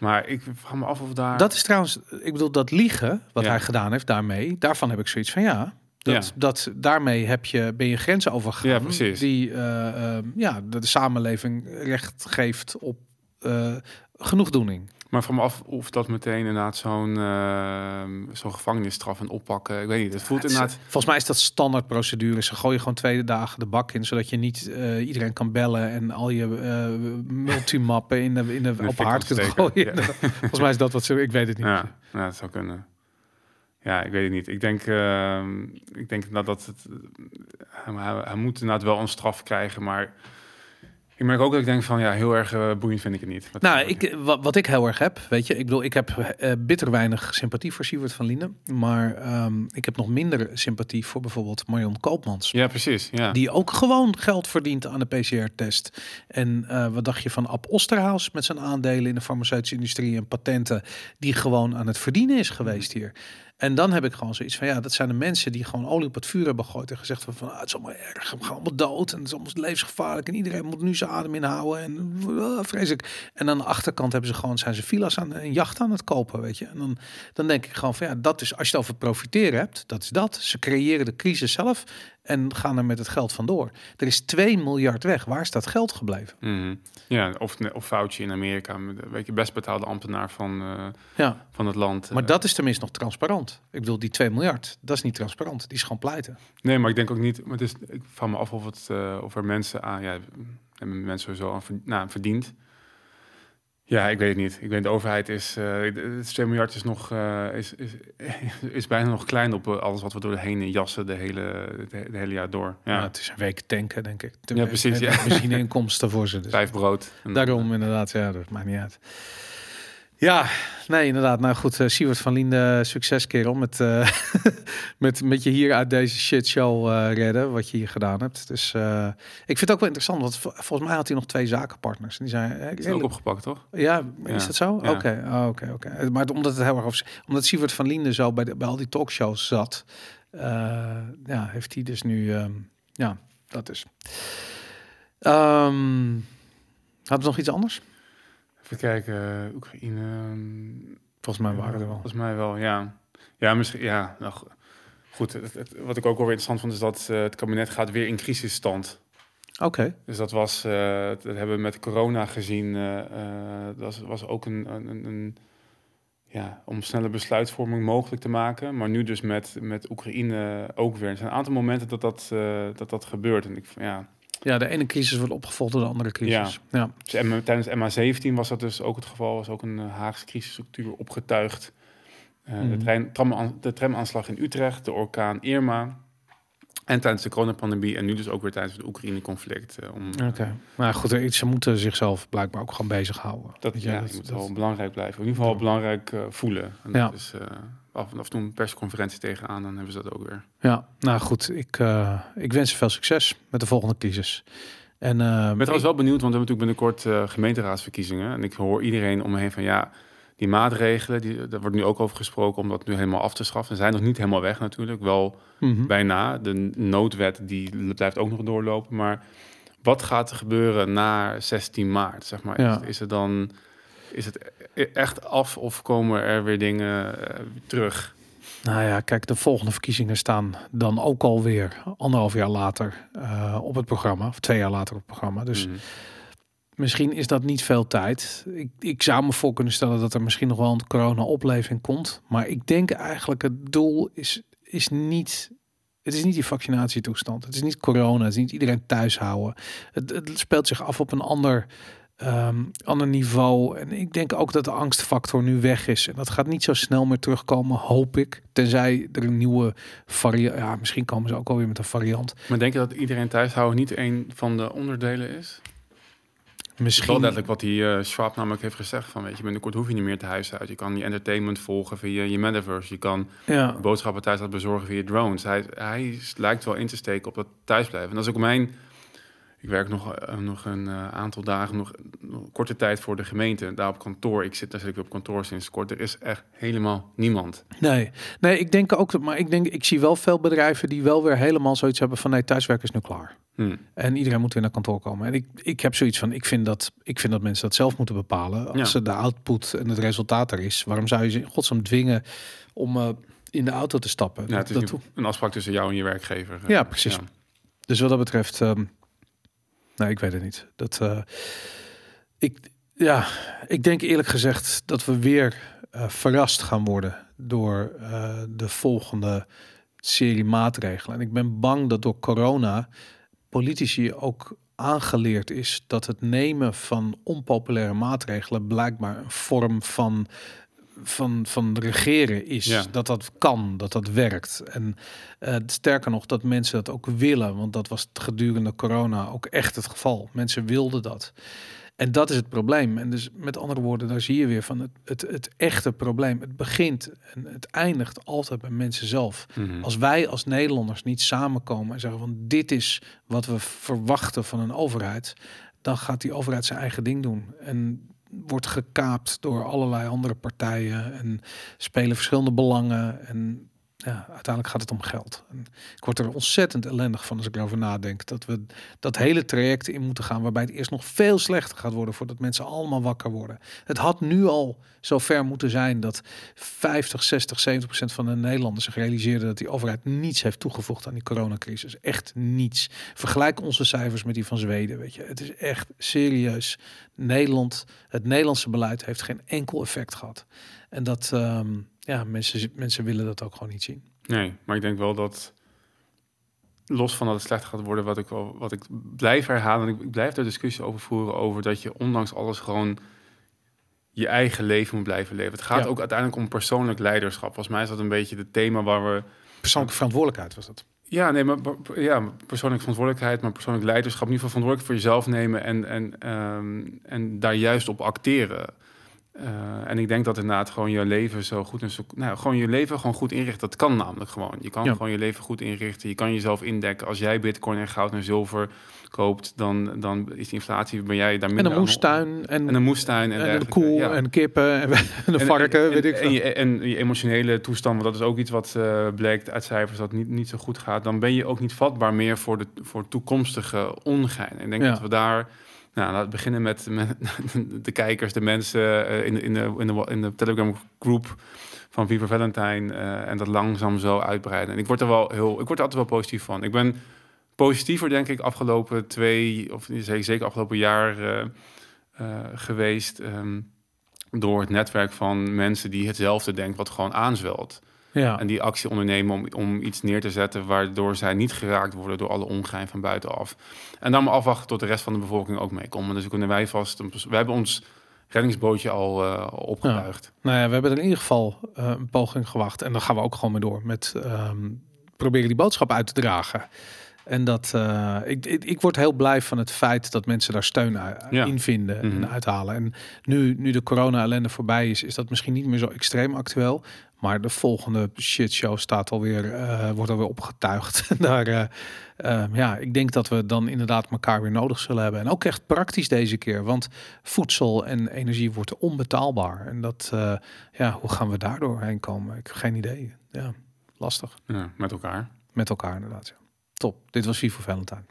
Maar ik vraag me af of daar. Dat is trouwens, ik bedoel, dat liegen wat hij gedaan heeft daarmee, daarvan heb ik zoiets van ja. Dat, ja. dat daarmee heb je, ben je grenzen overgegaan. Ja, precies. Die uh, ja, de, samenleving recht geeft op uh, genoegdoening. Maar van me af of dat meteen inderdaad zo'n uh, zo'n gevangenisstraf en oppakken. Ik weet niet. Het voelt inderdaad. Volgens mij is dat standaard procedure. Ze gooien gewoon twee dagen de bak in, zodat je niet uh, iedereen kan bellen en al je uh, multimappen in de, in de, op haard kunt gooien. Ja. Volgens mij is dat wat ze. Ik weet het niet. Ja, ja dat zou kunnen. Ja, ik weet het niet. Ik denk, uh, ik denk nou dat het. Hij, hij, moet inderdaad wel een straf krijgen, maar. Ik merk ook dat ik denk van ja, heel erg uh, boeiend vind ik het niet. nou, ik, wat, wat, ik heel erg heb, weet je, ik bedoel, ik heb uh, bitter weinig sympathie voor Siewert van Linden, maar um, ik heb nog minder sympathie voor bijvoorbeeld Marion Koopmans. Ja, precies. Ja. Die ook gewoon geld verdient aan de PCR-test. En uh, wat dacht je van Ab Osterhaus met zijn aandelen in de farmaceutische industrie en patenten, die gewoon aan het verdienen is geweest hier. En dan heb ik gewoon zoiets van, ja, dat zijn de mensen die gewoon olie op het vuur hebben gegooid en gezegd van, van ah, het is allemaal erg, we gaan allemaal dood en het is allemaal levensgevaarlijk en iedereen moet nu zijn adem inhouden en uh, vreselijk. En aan de achterkant hebben ze gewoon, zijn ze villa's aan een jacht aan het kopen, weet je. En dan, dan denk ik gewoon van, ja, dat is, als je het over profiteren hebt, dat is dat. Ze creëren de crisis zelf en gaan er met het geld vandoor. Er is 2 miljard weg. Waar is dat geld gebleven? Mhm. Ja, of, of foutje in Amerika. Weet je, best betaalde ambtenaar van, uh, ja. van het land. Maar dat is tenminste nog transparant. Ik bedoel, die 2 miljard, dat is niet transparant. Die is gewoon pleiten. Nee, maar ik denk ook niet. Maar het is, ik van me af of, het, uh, of er mensen aan. Ja, hebben mensen sowieso aan nou, verdiend. Ja, ik weet het niet. Ik weet de overheid is, uh, het 2 miljard is nog, uh, is, is, is bijna nog klein op alles wat we door de heen jassen de hele, de, hele jaar door. Ja. het is een week tanken, denk ik. ja, precies. Ja. Machine-inkomsten voor ze. Dus. Vijf brood. Daarom inderdaad, ja, dat maakt niet uit. Ja, nee, inderdaad. Nou goed, uh, Siewert van Linde, succes kerel. Met, uh, met, met je hier uit deze shit show uh, redden, wat je hier gedaan hebt. Dus ik vind het ook wel interessant, want volgens mij had hij nog twee zakenpartners. En die zijn is ook opgepakt, toch? Ja, is dat zo? Oké, oh, oké, oké. Maar omdat het heel erg omdat Siewert van Linde zo bij, de, bij al die talkshows zat, ja, heeft hij dus nu, um, ja, dat is. Um, hadden we nog iets anders? Even kijken, Oekraïne. Ehm, volgens mij waren er wel. Volgens mij wel, ja. Ja, misschien, ja. Nou, goed, wat ik ook wel weer interessant vond, is dat uh, het kabinet gaat weer in crisisstand. Oké. Dus dat was, uh, dat hebben we met corona gezien, uh, dat was ook een, een, een, ja, om snelle besluitvorming mogelijk te maken. Maar nu dus met, met Oekraïne ook weer. Er zijn een aantal momenten dat dat, dat, dat gebeurt. En ik, ja, ja, de ene crisis wordt opgevolgd door de andere crisis. Ja. ja. Dus tijdens MA17 was dat dus ook het geval. Was ook een uh, Haagse crisisstructuur opgetuigd. Uh, de, mhm. trein, tram, de tramaanslag in Utrecht, de orkaan Irma. En tijdens de coronapandemie en nu dus ook weer tijdens het Oekraïne-conflict. Uh, Oké, maar goed, ze moeten zichzelf blijkbaar ook gewoon bezighouden. Dat, ja, dat, moet wel belangrijk blijven. In ieder geval belangrijk voelen. En ja. Dat is, af en toe een persconferentie tegenaan, dan hebben ze dat ook weer. Ja, nou goed, ik, uh, ik wens je veel succes met de volgende crisis. En, uh, ik ben trouwens wel benieuwd, want we hebben natuurlijk binnenkort uh, gemeenteraadsverkiezingen. En ik hoor iedereen om me heen van ja, die maatregelen, die, daar wordt nu ook over gesproken om dat nu helemaal af te schaffen. Ze zijn nog niet helemaal weg natuurlijk, wel mm bijna. De noodwet die blijft ook nog doorlopen. Maar wat gaat er gebeuren na 16 maart? Zeg maar? Ja. Is, is er dan is het e-, echt af of komen er weer dingen uh, terug? Nou ja, kijk, de volgende verkiezingen staan dan ook alweer anderhalf jaar later uh, op het programma, of twee jaar later op het programma. Dus mm. misschien is dat niet veel tijd. Ik, ik zou me voor kunnen stellen dat er misschien nog wel een corona-opleving komt. Maar ik denk eigenlijk het doel is, is niet het is niet die vaccinatietoestand. Het is niet corona. Het is niet iedereen thuis houden. Het, het speelt zich af op een ander, um, ander niveau. En ik denk ook dat de angstfactor nu weg is. En dat gaat niet zo snel meer terugkomen, hoop ik. Tenzij er een nieuwe variant... Ja, misschien komen ze ook alweer met een variant. Maar denk je dat iedereen thuis houden niet een van de onderdelen is? Misschien... Wel letterlijk wat die uh, Schwab namelijk heeft gezegd. Van, weet je, binnenkort hoef je niet meer te huis uit. Je kan je entertainment volgen via je metaverse. Je kan ja. boodschappen thuis laten bezorgen via drones. Hij, hij lijkt wel in te steken op dat thuisblijven. En dat is ook mijn... Ik werk nog, uh, nog een uh, aantal dagen, nog, nog, korte tijd voor de gemeente. Daar op kantoor. Ik zit, daar zit ik op kantoor sinds kort. Er is echt helemaal niemand. Nee, nee ik denk ook dat... Maar ik denk, ik zie wel veel bedrijven die wel weer helemaal zoiets hebben van... Nee, thuiswerken is nu klaar. Hmm. En iedereen moet weer naar kantoor komen. En ik, ik heb zoiets van, ik vind, dat, ik vind dat mensen dat zelf moeten bepalen. Als ja. ze de output en het resultaat er is, waarom zou je ze in godsnaam dwingen om uh, in de auto te stappen? Ja, het is dat, een afspraak tussen jou en je werkgever. Ja, precies. Ja. Dus wat dat betreft, um, nou, ik weet het niet. Dat, uh, ik, ja, ik denk eerlijk gezegd dat we weer uh, verrast gaan worden door de volgende serie maatregelen. En ik ben bang dat door corona politici ook aangeleerd is dat het nemen van onpopulaire maatregelen blijkbaar een vorm van van, van regeren is. Ja. Dat dat kan, dat dat werkt. En uh, sterker nog, dat mensen dat ook willen. Want dat was gedurende corona ook echt het geval. Mensen wilden dat. En dat is het probleem. En dus met andere woorden, daar zie je weer van het, het, het echte probleem. Het begint en het eindigt altijd bij mensen zelf. Mhm. Als wij als Nederlanders niet samenkomen en zeggen van dit is wat we verwachten van een overheid, dan gaat die overheid zijn eigen ding doen. En wordt gekaapt door allerlei andere partijen en spelen verschillende belangen. En ja, uiteindelijk gaat het om geld. En ik word er ontzettend ellendig van als ik erover nadenk. Dat we dat hele traject in moeten gaan waarbij het eerst nog veel slechter gaat worden voordat mensen allemaal wakker worden. Het had nu al zo ver moeten zijn dat 50, 60, 70 procent van de Nederlanders zich realiseerden dat die overheid niets heeft toegevoegd aan die coronacrisis. Echt niets. Vergelijk onze cijfers met die van Zweden. Weet je, het is echt serieus. Nederland, het Nederlandse beleid heeft geen enkel effect gehad. En dat, um, ja, mensen, mensen willen dat ook gewoon niet zien. Nee, maar ik denk wel dat los van dat het slecht gaat worden, wat ik, wel, wat ik blijf herhalen, en ik blijf er discussie over voeren, over dat je ondanks alles gewoon je eigen leven moet blijven leven. Het gaat ook uiteindelijk om persoonlijk leiderschap. Volgens mij is dat een beetje het thema waar we... Persoonlijke verantwoordelijkheid was dat. Ja, nee, maar ja, persoonlijke verantwoordelijkheid, maar persoonlijk leiderschap. In ieder geval verantwoordelijk voor jezelf nemen en, en, um, en daar juist op acteren. Uh, en ik denk dat inderdaad gewoon je leven zo goed en zo, nou, gewoon je leven gewoon goed inrichten. Dat kan namelijk gewoon. Je kan gewoon je leven goed inrichten. Je kan jezelf indekken. Als jij bitcoin en goud en zilver koopt, dan, dan is de inflatie, ben jij daar minder En een moestuin. En, en een moestuin. En, en een koe ja. en kippen en, een varken, en, weet ik en, je, en je emotionele toestand, want dat is ook iets wat uh, blijkt uit cijfers dat niet, niet zo goed gaat. Dan ben je ook niet vatbaar meer voor de voor toekomstige ongein. Ik denk dat we daar nou, laten we beginnen met, met de kijkers, de mensen uh, in, in, de, in, de, in de Telegram groep van Viva Valentine uh, en dat langzaam zo uitbreiden. En ik word er wel heel, ik word altijd wel positief van. Ik ben positiever, denk ik, afgelopen twee, of zeker afgelopen jaar uh, geweest. Um, door het netwerk van mensen die hetzelfde denken, wat gewoon aanzwelt. Ja. En die actie ondernemen om, om iets neer te zetten waardoor zij niet geraakt worden door alle ongein van buitenaf. En dan maar afwachten tot de rest van de bevolking ook meekomt. Dus kunnen wij vast, we hebben ons reddingsbootje al uh, opgetuigd. Nou ja, we hebben in ieder geval uh, een poging gewacht. En dan gaan we ook gewoon mee door met um, proberen die boodschap uit te dragen. En dat uh, ik, ik, ik, word heel blij van het feit dat mensen daar steun ja. in vinden mm -hmm. en uithalen. En nu, nu de corona-ellende voorbij is, is dat misschien niet meer zo extreem actueel. Maar de volgende shitshow staat alweer, uh, wordt alweer opgetuigd. Daar, uh, uh, ja, ik denk dat we dan inderdaad elkaar weer nodig zullen hebben. En ook echt praktisch deze keer, want voedsel en energie wordt onbetaalbaar. En dat, ja, hoe gaan we daardoor heen komen? Ik heb geen idee. Ja, lastig. Ja, met elkaar. Met elkaar inderdaad, ja. Top. Dit was Vivo Valentine.